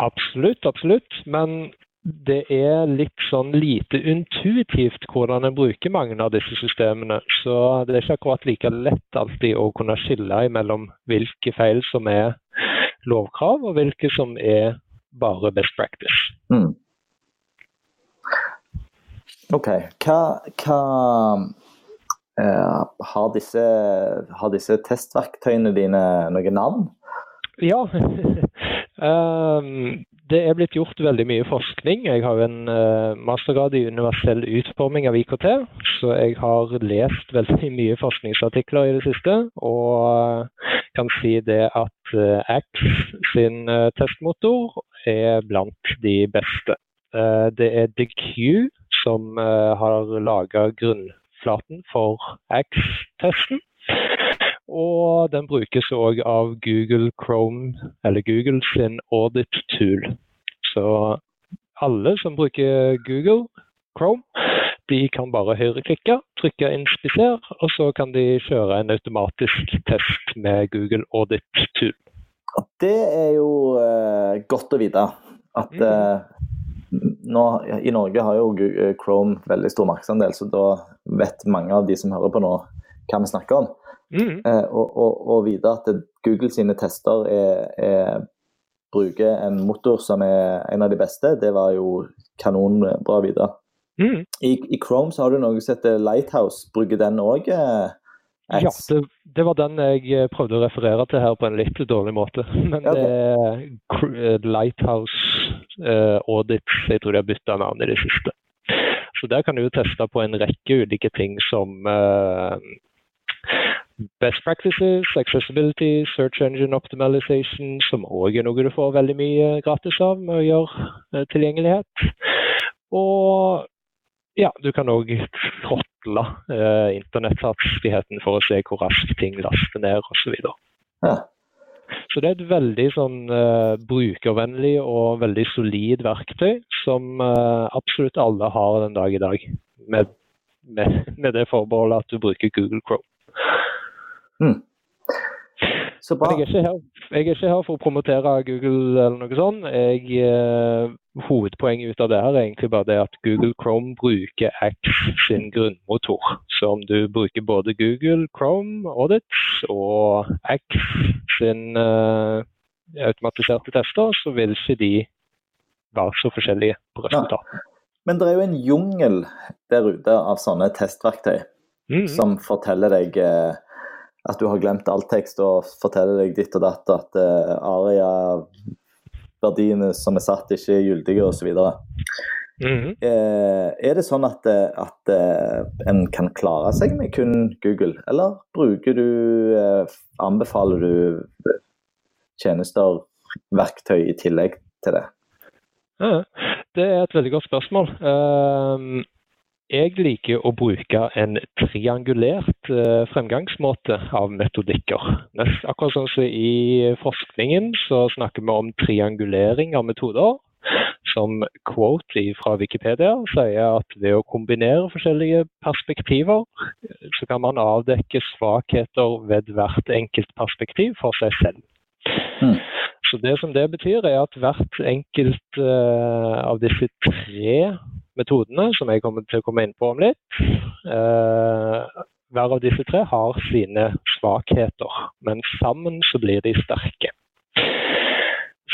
[SPEAKER 4] Absolutt, absolutt. Men det er litt sånn lite intuitivt hvordan en bruker mange av disse systemene. Så det er ikke akkurat like lett alltid å kunne skille mellom hvilke feil som er lovkrav, og hvilke som er bare best practice.
[SPEAKER 1] Mm. OK. Hva, hva uh, har, disse, har disse testverktøyene dine noe navn?
[SPEAKER 4] Ja. um, det er blitt gjort veldig mye forskning. Jeg har en uh, mastergrad i universell utforming av IKT, så jeg har lest veldig mye forskningsartikler i det siste. Og uh, kan si det at uh, X sin testmotor er blant de beste. det er DQ som har laga grunnflaten for X-testen. Og den brukes òg av Google Chrome, eller Google sin audit tool. Så alle som bruker Google Chrome, de kan bare høyreklikke, trykke 'inspiser', og så kan de kjøre en automatisk test med Google audit tool.
[SPEAKER 1] Det er jo uh, godt å vite. At uh, nå, I Norge har jo Chrome veldig stor markedsandel, så da vet mange av de som hører på nå, hva vi snakker om. Mm. Eh, og, og, og, vite at Google sine tester er, er, bruker en motor som er en av de beste, det var jo kanonbra å vite. Mm. I, I, Chrome så har du noe som heter Lighthouse. Bruker den òg? Eh,
[SPEAKER 4] ja, det, det, var den jeg eh, prøvde å referere til her på en litt dårlig måte. Men okay. det er Lighthouse eh, Audits. Jeg tror de har bytta navn i det siste. Så der kan du teste på en rekke ulike ting som uh, Best practices, accessibility, search engine optimalization, som òg er noe du får veldig mye gratis av med å gjøre eh, tilgjengelighet. Og ja, du kan òg tråtle eh, internetthastigheten for å se hvor raskt ting laster ned osv. Så, ja. så det er et veldig sånn eh, brukervennlig og veldig solid verktøy som eh, absolutt alle har den dag i dag. Med, med, med det forbeholdet at du bruker Google Chrome. Mm. Så bra. Jeg er, jeg er, ikke her, for å promotere Google eller noe sånt. Jeg, eh, hovedpoenget ut av det her er egentlig bare det at Google Chrome bruker X sin grunnmotor. Så om du bruker både Google Chrome Audits og X sin eh, automatiserte tester, så vil ikke de være så forskjellige på resultatet. Ja.
[SPEAKER 1] Men det er jo en jungel der ute av sånne testverktøy mm -hmm. som forteller deg eh, at du har glemt all tekst og forteller deg ditt og datt, at uh, aria-verdiene som er satt, ikke er gyldige osv. Mm -hmm. uh, er det sånn at, eh, at uh, en kan klare seg med kun Google, eller bruker du uh, Anbefaler du tjenester, verktøy i tillegg til det?
[SPEAKER 4] Ja, det er et veldig godt spørsmål. Uh, jeg liker å bruke en triangulert eh, fremgangsmåte av metodikker. Akkurat sånn som i forskningen så snakker vi om triangulering av metoder. Som quote fra Wikipedia sier at ved å kombinere forskjellige perspektiver, så kan man avdekke svakheter ved hvert enkelt perspektiv for seg selv. Mm. Så det som det betyr, er at hvert enkelt uh, av disse tre metodene, som jeg kommer til å komme inn på om litt. Eh, hver av disse tre har sine svakheter, men sammen så blir de sterke.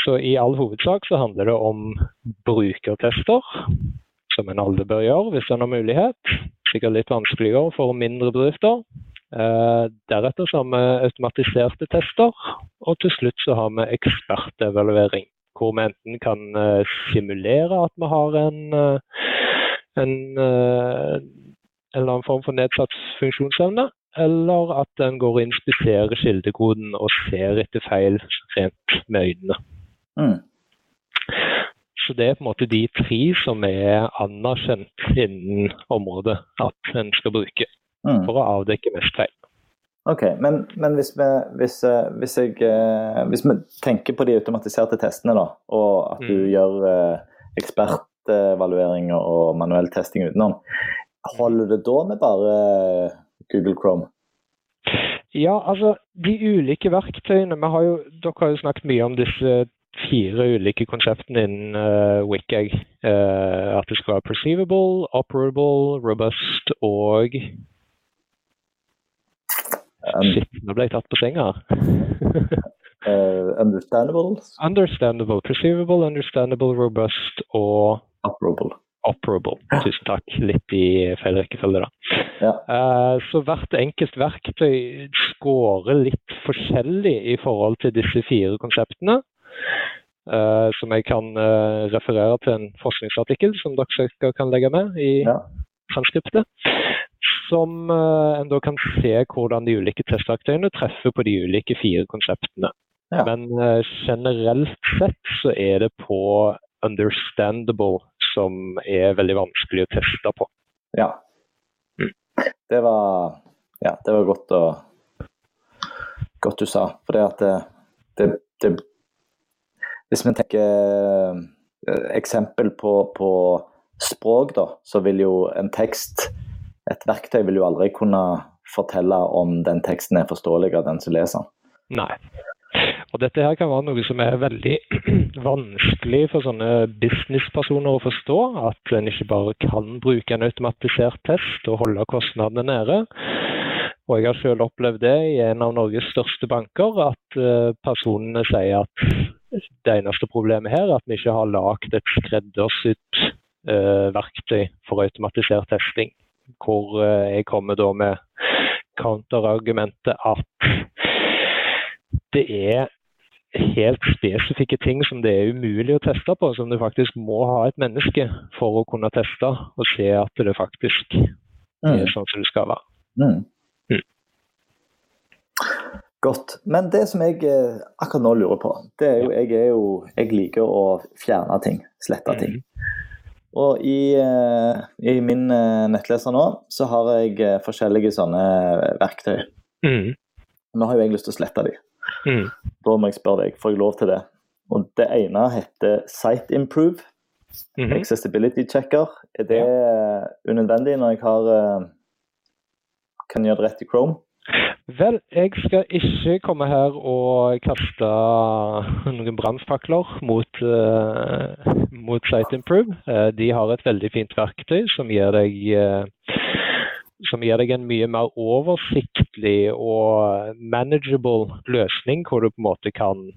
[SPEAKER 4] Så i all hovedsak så handler det om brukertester, som en alle bør gjøre hvis en har mulighet. Sikkert litt vanskeligere for mindre bedrifter. Eh, deretter så har vi automatiserte tester, og til slutt så har vi ekspertevaluering hvor vi enten kan eh, simulere at vi har en, eh, en, en eller annen form for nedsatt funksjonsevne, eller at den går og inspiserer kildekoden og ser etter feil rent med øynene.
[SPEAKER 1] Mm.
[SPEAKER 4] Så det er på en måte de tre som er anerkjent innen området at en skal bruke
[SPEAKER 1] Mm.
[SPEAKER 4] for å avdekke mest feil.
[SPEAKER 1] Ok, Men, men hvis, vi, hvis, eh, hvis, jeg, eh, hvis vi tenker på de automatiserte testene, da, og at du
[SPEAKER 4] Mm.
[SPEAKER 1] gjør eh, ekspertevalueringer og manuell testing utenom, holder det da med bare Google Chrome?
[SPEAKER 4] Ja, altså de ulike verktøyene vi har jo, Dere har jo snakket mye om disse fire ulike konseptene innen uh, WICAG. Uh, at det skal være perceivable, operable, robust og
[SPEAKER 1] Um,
[SPEAKER 4] Shit, nå ble jeg tatt på senga
[SPEAKER 1] eh, understandable?
[SPEAKER 4] understandable, perceivable, understandable, robust og
[SPEAKER 1] Operable.
[SPEAKER 4] operable. Tusen takk. Litt i feil rekkefølge, da.
[SPEAKER 1] Ja.
[SPEAKER 4] Uh, så hvert enkelt verktøy scorer litt forskjellig i forhold til disse fire konseptene. Uh, som jeg kan referere til en forskningsartikkel som dere kan legge med i
[SPEAKER 1] Ja.
[SPEAKER 4] Som eh, en da kan se hvordan de ulike testverktøyene treffer på de ulike fire konseptene.
[SPEAKER 1] Ja.
[SPEAKER 4] Men eh, generelt sett så er det på understandable som er veldig vanskelig å teste på.
[SPEAKER 1] Ja.
[SPEAKER 4] Mm.
[SPEAKER 1] Det var Ja, det var godt å Godt du sa. For det at det, det, det Hvis vi tenker eh, eksempel på, på språk, da, så vil jo en tekst Et verktøy vil jo aldri kunne fortelle om den teksten er forståelig av den som leser den.
[SPEAKER 4] Nei. Og dette her kan være noe som er veldig vanskelig for sånne businesspersoner å forstå. At en ikke bare kan bruke en automatisert test og holde kostnadene nede. Og jeg har selv opplevd det i en av Norges største banker, at eh, personene sier at det eneste problemet her er at vi ikke har lagd et skreddersydd eh, verktøy for automatisert testing. Hvor eh, jeg kommer da med counterargumentet at det er helt spesifikke ting som det er umulig å teste på, som du faktisk må ha et menneske for å kunne teste og se at det faktisk er sånn som det skal være.
[SPEAKER 1] Mm.
[SPEAKER 4] Mm.
[SPEAKER 1] Godt. Men det som jeg eh, akkurat nå lurer på, det er jo Jeg, er jo, jeg liker å fjerne ting. Slette ting. Og i, eh, i min eh, nettleser nå, så har jeg eh, forskjellige sånne verktøy.
[SPEAKER 4] Mm.
[SPEAKER 1] Nå har jo jeg lyst til å slette de.
[SPEAKER 4] Mm.
[SPEAKER 1] Da må jeg spørre deg, får jeg lov til det? Og det ene heter Site Improve.
[SPEAKER 4] Mhm.
[SPEAKER 1] Accessibility Checker. Er det ja. unødvendig når jeg har kan gjøre det rett i Chrome?
[SPEAKER 4] Vel, jeg skal ikke komme her og kaste noen brannfakler mot, uh, mot Site Improve. Eh, de har et veldig fint verktøy som gir deg uh, som gir deg en mye mer oversiktlig og manageable løsning, hvor du på en måte kan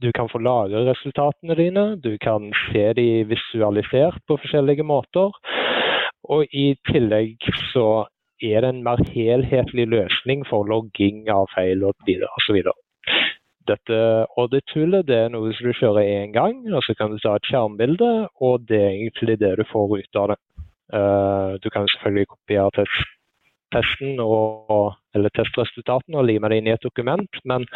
[SPEAKER 4] du kan få lagre resultatene dine, du kan se de visualisert på forskjellige måter. Og i tillegg så er det en mer helhetlig løsning for logging av feil og osv. Dette audit-tullet det er noe som du kjører én gang, og så kan du ta et skjermbilde, og det er egentlig det du får ut av det. Eh, du kan selvfølgelig kopiere test, testen og, eller testresultatene og lime det inn i et dokument, men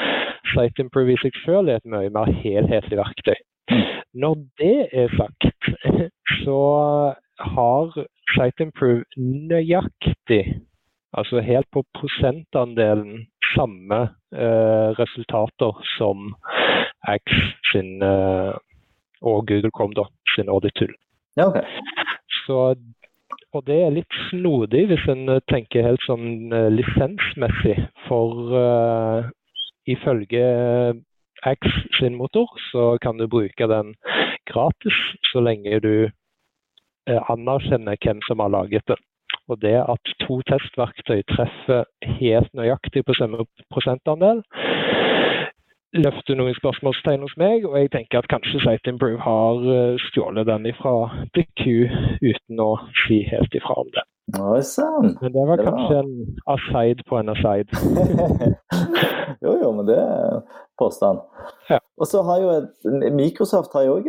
[SPEAKER 4] Site Improve i seg selv er et mye mer helhetlig verktøy. Når det er sagt, så har Site Improve nøyaktig, altså helt på prosentandelen, samme eh, resultater som Axe sin eh, og Google Chrome da, sin audit tool.
[SPEAKER 1] Ja, OK.
[SPEAKER 4] Så, og det er litt snodig hvis en eh, tenker helt sånn eh, lisensmessig. For eh, ifølge Axe sin motor, så kan du bruke den gratis så lenge du anerkjenner hvem som har laget den. Og det at to testverktøy treffer helt nøyaktig på samme prosentandel, løfter noen spørsmålstegn hos meg, og jeg tenker at kanskje Site Improve har eh, stjålet den ifra DQ uten å si helt ifra om det.
[SPEAKER 1] Oi sann.
[SPEAKER 4] Men det var
[SPEAKER 1] var-
[SPEAKER 4] kanskje en aside på en aside.
[SPEAKER 1] jo, jo, men det er påstand.
[SPEAKER 4] Ja.
[SPEAKER 1] Og så har jo et, Microsoft har jo òg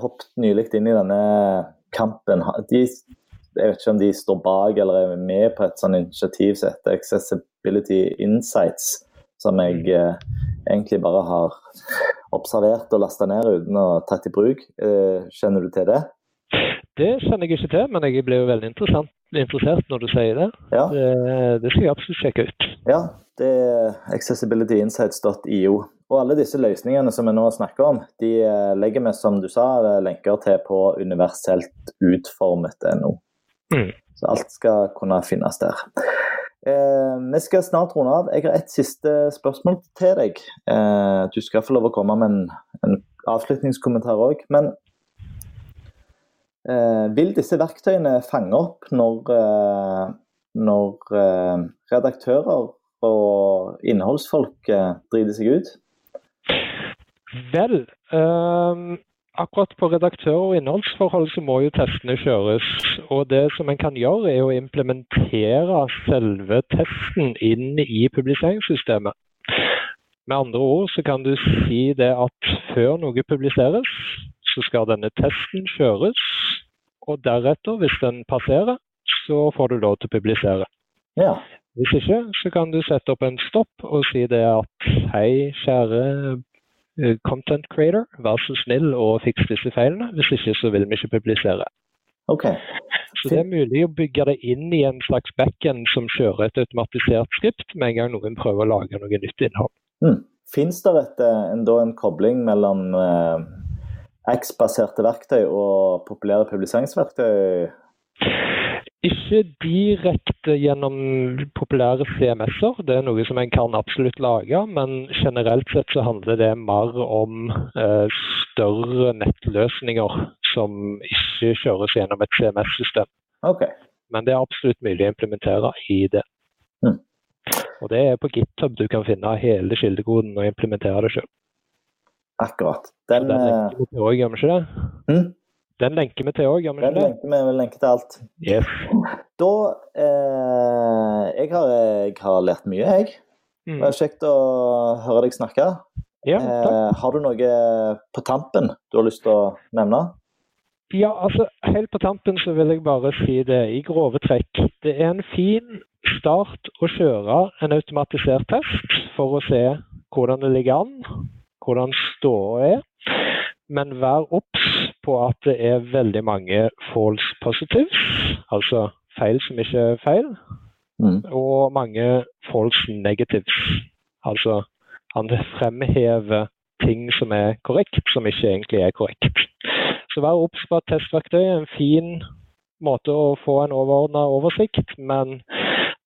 [SPEAKER 1] hoppet nylig inn i denne kampen. De, Jeg vet ikke om de står bak eller er med på et sånt initiativ som heter Accessibility Insights, som jeg eh, egentlig bare har observert og lasta ned uten å tatt i bruk. Eh, kjenner du til det?
[SPEAKER 4] Det kjenner jeg ikke til, men jeg blir jo veldig interessert når du sier det.
[SPEAKER 1] Ja.
[SPEAKER 4] det. Det skal jeg absolutt sjekke ut.
[SPEAKER 1] Ja, det er accessibilityinsights.io. Og alle disse løsningene som vi nå snakker om, de eh, legger vi, som du sa, eh, lenker til på universelt utformet.no.
[SPEAKER 4] Mm.
[SPEAKER 1] Så alt skal kunne finnes der. Eh, vi skal snart runde av. Jeg har et siste spørsmål til deg. Eh, du skal få lov å komme med en, en avslutningskommentar òg. Men vil disse verktøyene fange opp når, eh, når eh, redaktører og innholdsfolk eh, driter seg ut?
[SPEAKER 4] Vel, ehm, akkurat på redaktør- og innholdsforhold så må jo testene kjøres. Og det som en kan gjøre, er å implementere selve testen inn i publiseringssystemet. Med andre ord så kan du si det at før noe publiseres, så skal denne testen kjøres. Og deretter, hvis den passerer, så får du lov til å publisere.
[SPEAKER 1] Ja.
[SPEAKER 4] Hvis ikke, så kan du sette opp en stopp og si det at hei, kjære eh, content creator, vær så snill og fiks disse feilene. Hvis ikke, så vil vi ikke publisere.
[SPEAKER 1] Okay.
[SPEAKER 4] Så det er mulig å bygge det inn i en slags backend som kjører et automatisert skript med en gang noen prøver å lage noe nytt innhold.
[SPEAKER 1] Mm. Fins det et, eh, en, en kobling mellom eh, X-baserte verktøy og populære publiseringsverktøy?
[SPEAKER 4] Ikke direkte gjennom populære CMS-er, det er noe som en kan absolutt lage. Men generelt sett så handler det mer om eh, større nettløsninger som ikke kjøres gjennom et CMS-system.
[SPEAKER 1] Okay.
[SPEAKER 4] Men det er absolutt mulig å implementere i det.
[SPEAKER 1] Mm.
[SPEAKER 4] Og det er på GitHub du kan finne hele kildekoden og implementere det sjøl.
[SPEAKER 1] Akkurat. Den,
[SPEAKER 4] Den
[SPEAKER 1] eh,
[SPEAKER 4] lenker vi til òg, gjør vi ikke det?
[SPEAKER 1] mm,
[SPEAKER 4] Den lenker vi til òg, gjør vi
[SPEAKER 1] den
[SPEAKER 4] ikke det?
[SPEAKER 1] lenker vi lenker til alt.
[SPEAKER 4] Yes.
[SPEAKER 1] Da eh, jeg, har, jeg har lært mye, jeg.
[SPEAKER 4] Mm.
[SPEAKER 1] Det er kjekt å høre deg snakke.
[SPEAKER 4] Ja.
[SPEAKER 1] Eh, har du noe på tampen du har lyst til å nevne?
[SPEAKER 4] Ja, altså helt på tampen så vil jeg bare si det i grove trekk. Det er en fin start å kjøre en automatisert test for å se hvordan det ligger an, hvordan ståa er. Men vær obs på at det er veldig mange false positives, altså feil som ikke er feil,
[SPEAKER 1] Mm.
[SPEAKER 4] og mange false negatives. Altså han fremhever ting som er korrekt, som ikke egentlig er korrekt. Så vær obs på at testverktøy er en fin måte å få en overordna oversikt, men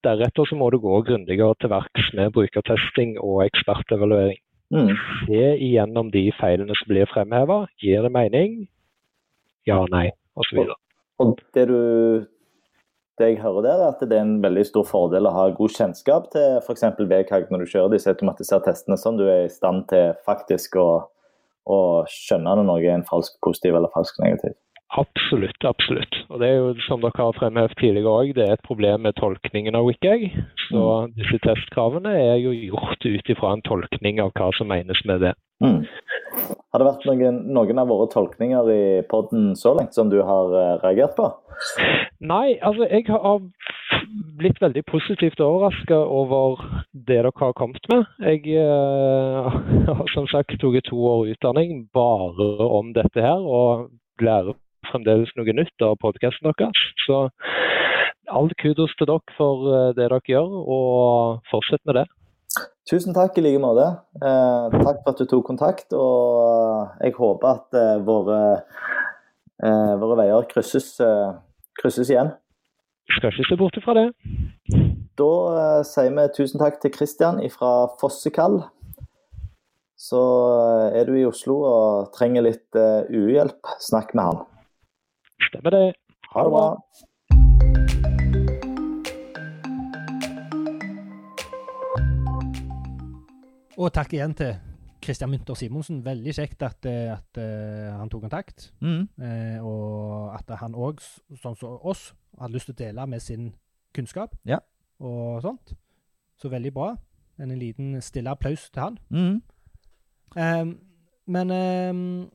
[SPEAKER 4] deretter så må du gå grundigere til verks med brukertesting og ekspertevaluering.
[SPEAKER 1] Mm.
[SPEAKER 4] Se igjennom de feilene som blir fremheva. Gir det mening? Ja, nei, osv.
[SPEAKER 1] Og det du det jeg hører der, er at det er en veldig stor fordel å ha god kjennskap til f.eks. VKG når du kjører disse automatiserte testene, sånn du er i stand til faktisk å, å skjønne når noe er en falsk positiv eller falsk negativ.
[SPEAKER 4] Absolutt, absolutt. Og det er jo som dere har fremhevet tidligere òg, det er et problem med tolkningen av WICAG. Så disse testkravene er jo gjort ut ifra en tolkning av hva som menes med det.
[SPEAKER 1] Mm. Har det vært noen, noen av våre tolkninger i podden så langt som du har eh, reagert på?
[SPEAKER 4] Nei, altså jeg har blitt veldig positivt overraska over det dere har kommet med. Jeg eh, har som sagt tatt to år utdanning bare om dette her, og lærer fremdeles noe nytt av podkasten deres. Så all kudos til dere for eh, det dere gjør, og fortsett med det.
[SPEAKER 1] Tusen takk i like måte. Eh, takk for at du tok kontakt, og jeg håper at eh, våre, eh, våre veier krysses, eh, krysses igjen.
[SPEAKER 4] Skal ikke se bort fra det.
[SPEAKER 1] Da eh, sier vi tusen takk til Kristian fra Fossekall. Så eh, er du i Oslo og trenger litt eh, UU-hjelp, snakk med han.
[SPEAKER 4] Stemmer det.
[SPEAKER 1] Ha det bra.
[SPEAKER 2] Og takk igjen til Christian Mynter Simonsen. Veldig kjekt at, eh, at eh, han tok kontakt.
[SPEAKER 5] Mm.
[SPEAKER 2] eh, og at han òg, sånn som oss, hadde lyst til å dele med sin kunnskap
[SPEAKER 5] Ja.
[SPEAKER 2] og sånt. Så veldig bra. En liten stille applaus til han.
[SPEAKER 5] Mm.
[SPEAKER 2] Ehm, men ehm,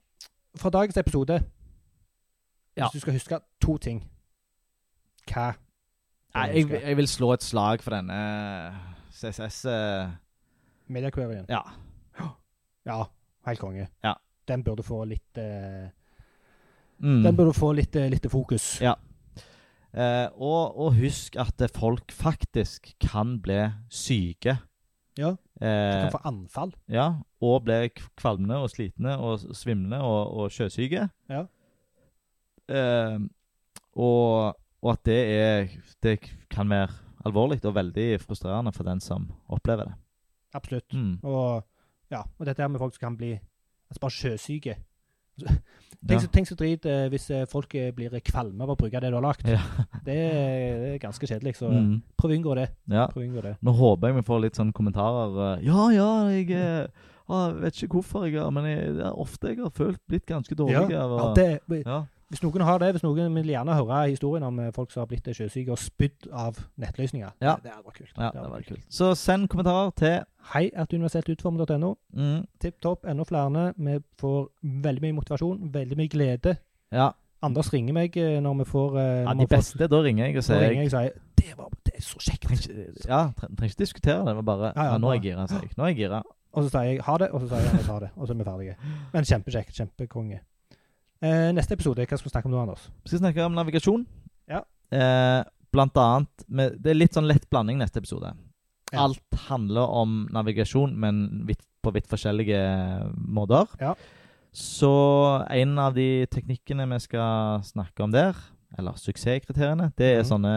[SPEAKER 2] fra dagens episode
[SPEAKER 5] Ja.
[SPEAKER 2] Hvis du skal huske to ting hva
[SPEAKER 1] Nei, jeg, jeg vil slå et slag for denne CSS uh...
[SPEAKER 2] Mediaquerien.
[SPEAKER 1] Ja.
[SPEAKER 2] Ja, helt konge.
[SPEAKER 1] Ja.
[SPEAKER 2] Den burde få litt uh...
[SPEAKER 1] Mm.
[SPEAKER 2] Den burde få litt, uh, litt fokus.
[SPEAKER 1] Ja. Uh, og, og husk at eh, folk faktisk kan bli syke.
[SPEAKER 2] Ja. Du
[SPEAKER 1] Eh,
[SPEAKER 2] kan få anfall.
[SPEAKER 1] ja, og bli kvalmende og slitne og svimlende og, og sjøsyke.
[SPEAKER 2] Ja.
[SPEAKER 1] Eh, og, og at det er Det kan være alvorlig og veldig frustrerende for den som opplever det.
[SPEAKER 2] Absolutt.
[SPEAKER 1] Mm.
[SPEAKER 2] Og, ja, og dette her med folk som kan bli altså bare sjøsyke. Tenk, så, tenk så drit eh, hvis eh, folk eh, blir kvalme av å bruke det du har lagd.
[SPEAKER 1] Ja.
[SPEAKER 2] Det, det er ganske kjedelig. Så
[SPEAKER 1] Mm.
[SPEAKER 2] prøv å unngå det.
[SPEAKER 1] ja.
[SPEAKER 2] Unngå det.
[SPEAKER 1] Nå håper jeg vi får litt sånn kommentarer. eh, Ja, ja, jeg jeg ah, vet ikke hvorfor jeg har Men jeg, det er ofte jeg har følt blitt ganske dårlig
[SPEAKER 2] Ja,
[SPEAKER 1] av
[SPEAKER 2] ja, det,
[SPEAKER 1] ja.
[SPEAKER 2] Hvis noen har det, hvis noen vil gjerne høre historien om eh, folk som har blitt sjøsyke og spydd av nettløsninger,
[SPEAKER 1] Ja.
[SPEAKER 2] det, det hadde vært kult.
[SPEAKER 1] ja,
[SPEAKER 2] Det hadde vært
[SPEAKER 1] kult. Så send kommentarer til
[SPEAKER 2] Hei at universeltutformet.no.
[SPEAKER 1] mm,
[SPEAKER 2] Tipp topp, enda flere. Vi får veldig mye motivasjon, veldig mye glede.
[SPEAKER 1] Ja,
[SPEAKER 2] Anders ringer meg eh, når vi får eh,
[SPEAKER 1] ja de
[SPEAKER 2] beste. får-.
[SPEAKER 1] Da ringer jeg og sier
[SPEAKER 2] jeg og sier det, var, det er så kjekt.
[SPEAKER 1] Trenger Ja, tre- trenger ikke diskutere det. Var bare
[SPEAKER 2] Ja, ja,
[SPEAKER 1] ja, Nå er jeg gira, sier jeg. Nå er jeg gira.
[SPEAKER 2] Og så sier jeg ha det, og så sier jeg ha det. Og så er vi ferdige. Men kjempekjekt. Kjempekonge. Eh, neste episode, hva skal vi snakke om nå, Anders?
[SPEAKER 1] Vi skal snakke om navigasjon.
[SPEAKER 2] Ja.
[SPEAKER 1] Eh, blant annet med, Det er litt sånn lett blanding neste episode.
[SPEAKER 2] Ja.
[SPEAKER 1] Alt handler om navigasjon, men vidt, på vidt forskjellige måter.
[SPEAKER 2] Ja.
[SPEAKER 1] Så en av de teknikkene vi skal snakke om der, eller suksesskriteriene, det er
[SPEAKER 2] mm.
[SPEAKER 1] sånne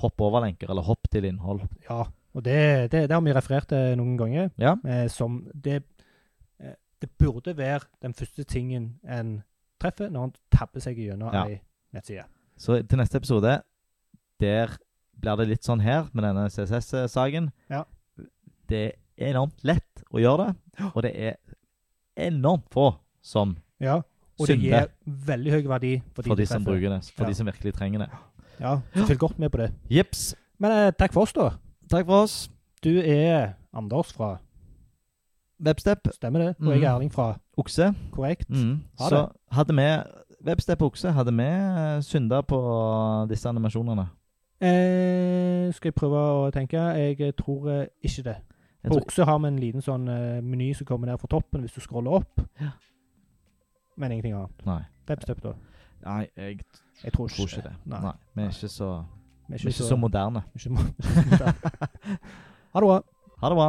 [SPEAKER 1] hopp over-lenker, eller hopp til innhold.
[SPEAKER 2] Ja, og det, det, det har vi referert til noen ganger.
[SPEAKER 1] Ja.
[SPEAKER 2] Eh, som det, eh, det burde være den første tingen en treffer når han tabber seg gjennom
[SPEAKER 1] Ja.
[SPEAKER 2] ei nettside.
[SPEAKER 1] Så til neste episode, der blir det litt sånn her med denne CSS-saken.
[SPEAKER 2] Ja.
[SPEAKER 1] Det er enormt lett å gjøre det, og det er enormt få som
[SPEAKER 2] Ja, og det
[SPEAKER 1] synder
[SPEAKER 2] gir veldig høy verdi for de,
[SPEAKER 1] for de som bruker det. For
[SPEAKER 2] Ja.
[SPEAKER 1] de som virkelig trenger det.
[SPEAKER 2] Ja, følg godt med på det.
[SPEAKER 1] Jips.
[SPEAKER 2] Men eh, takk for oss, da.
[SPEAKER 1] Takk for oss.
[SPEAKER 2] Du er Anders fra
[SPEAKER 1] Webstep,
[SPEAKER 2] Stemmer det? Og jeg er
[SPEAKER 1] Mhm.
[SPEAKER 2] Erling fra
[SPEAKER 1] okse.
[SPEAKER 2] Korrekt.
[SPEAKER 1] Mm.
[SPEAKER 2] Ha
[SPEAKER 1] Så hadde vi Webstep okse, hadde vi eh, synda på disse animasjonene?
[SPEAKER 2] Eh, skal jeg prøve å tenke? Jeg tror eh, ikke det. På
[SPEAKER 1] tror,
[SPEAKER 2] okse har vi en liten sånn eh, meny som kommer ned fra toppen hvis du scroller opp.
[SPEAKER 1] Ja.
[SPEAKER 2] Men ingenting annet.
[SPEAKER 1] nei.
[SPEAKER 2] Webstep, da.
[SPEAKER 1] nei, jeg
[SPEAKER 2] Jeg tror
[SPEAKER 1] tror ikke det.
[SPEAKER 2] Nei.
[SPEAKER 1] Nei. Vi er ikke så,
[SPEAKER 2] Vi er
[SPEAKER 1] vi er ikke så moderne.
[SPEAKER 2] ikke så moderne. Ha det bra.
[SPEAKER 1] Ha det bra.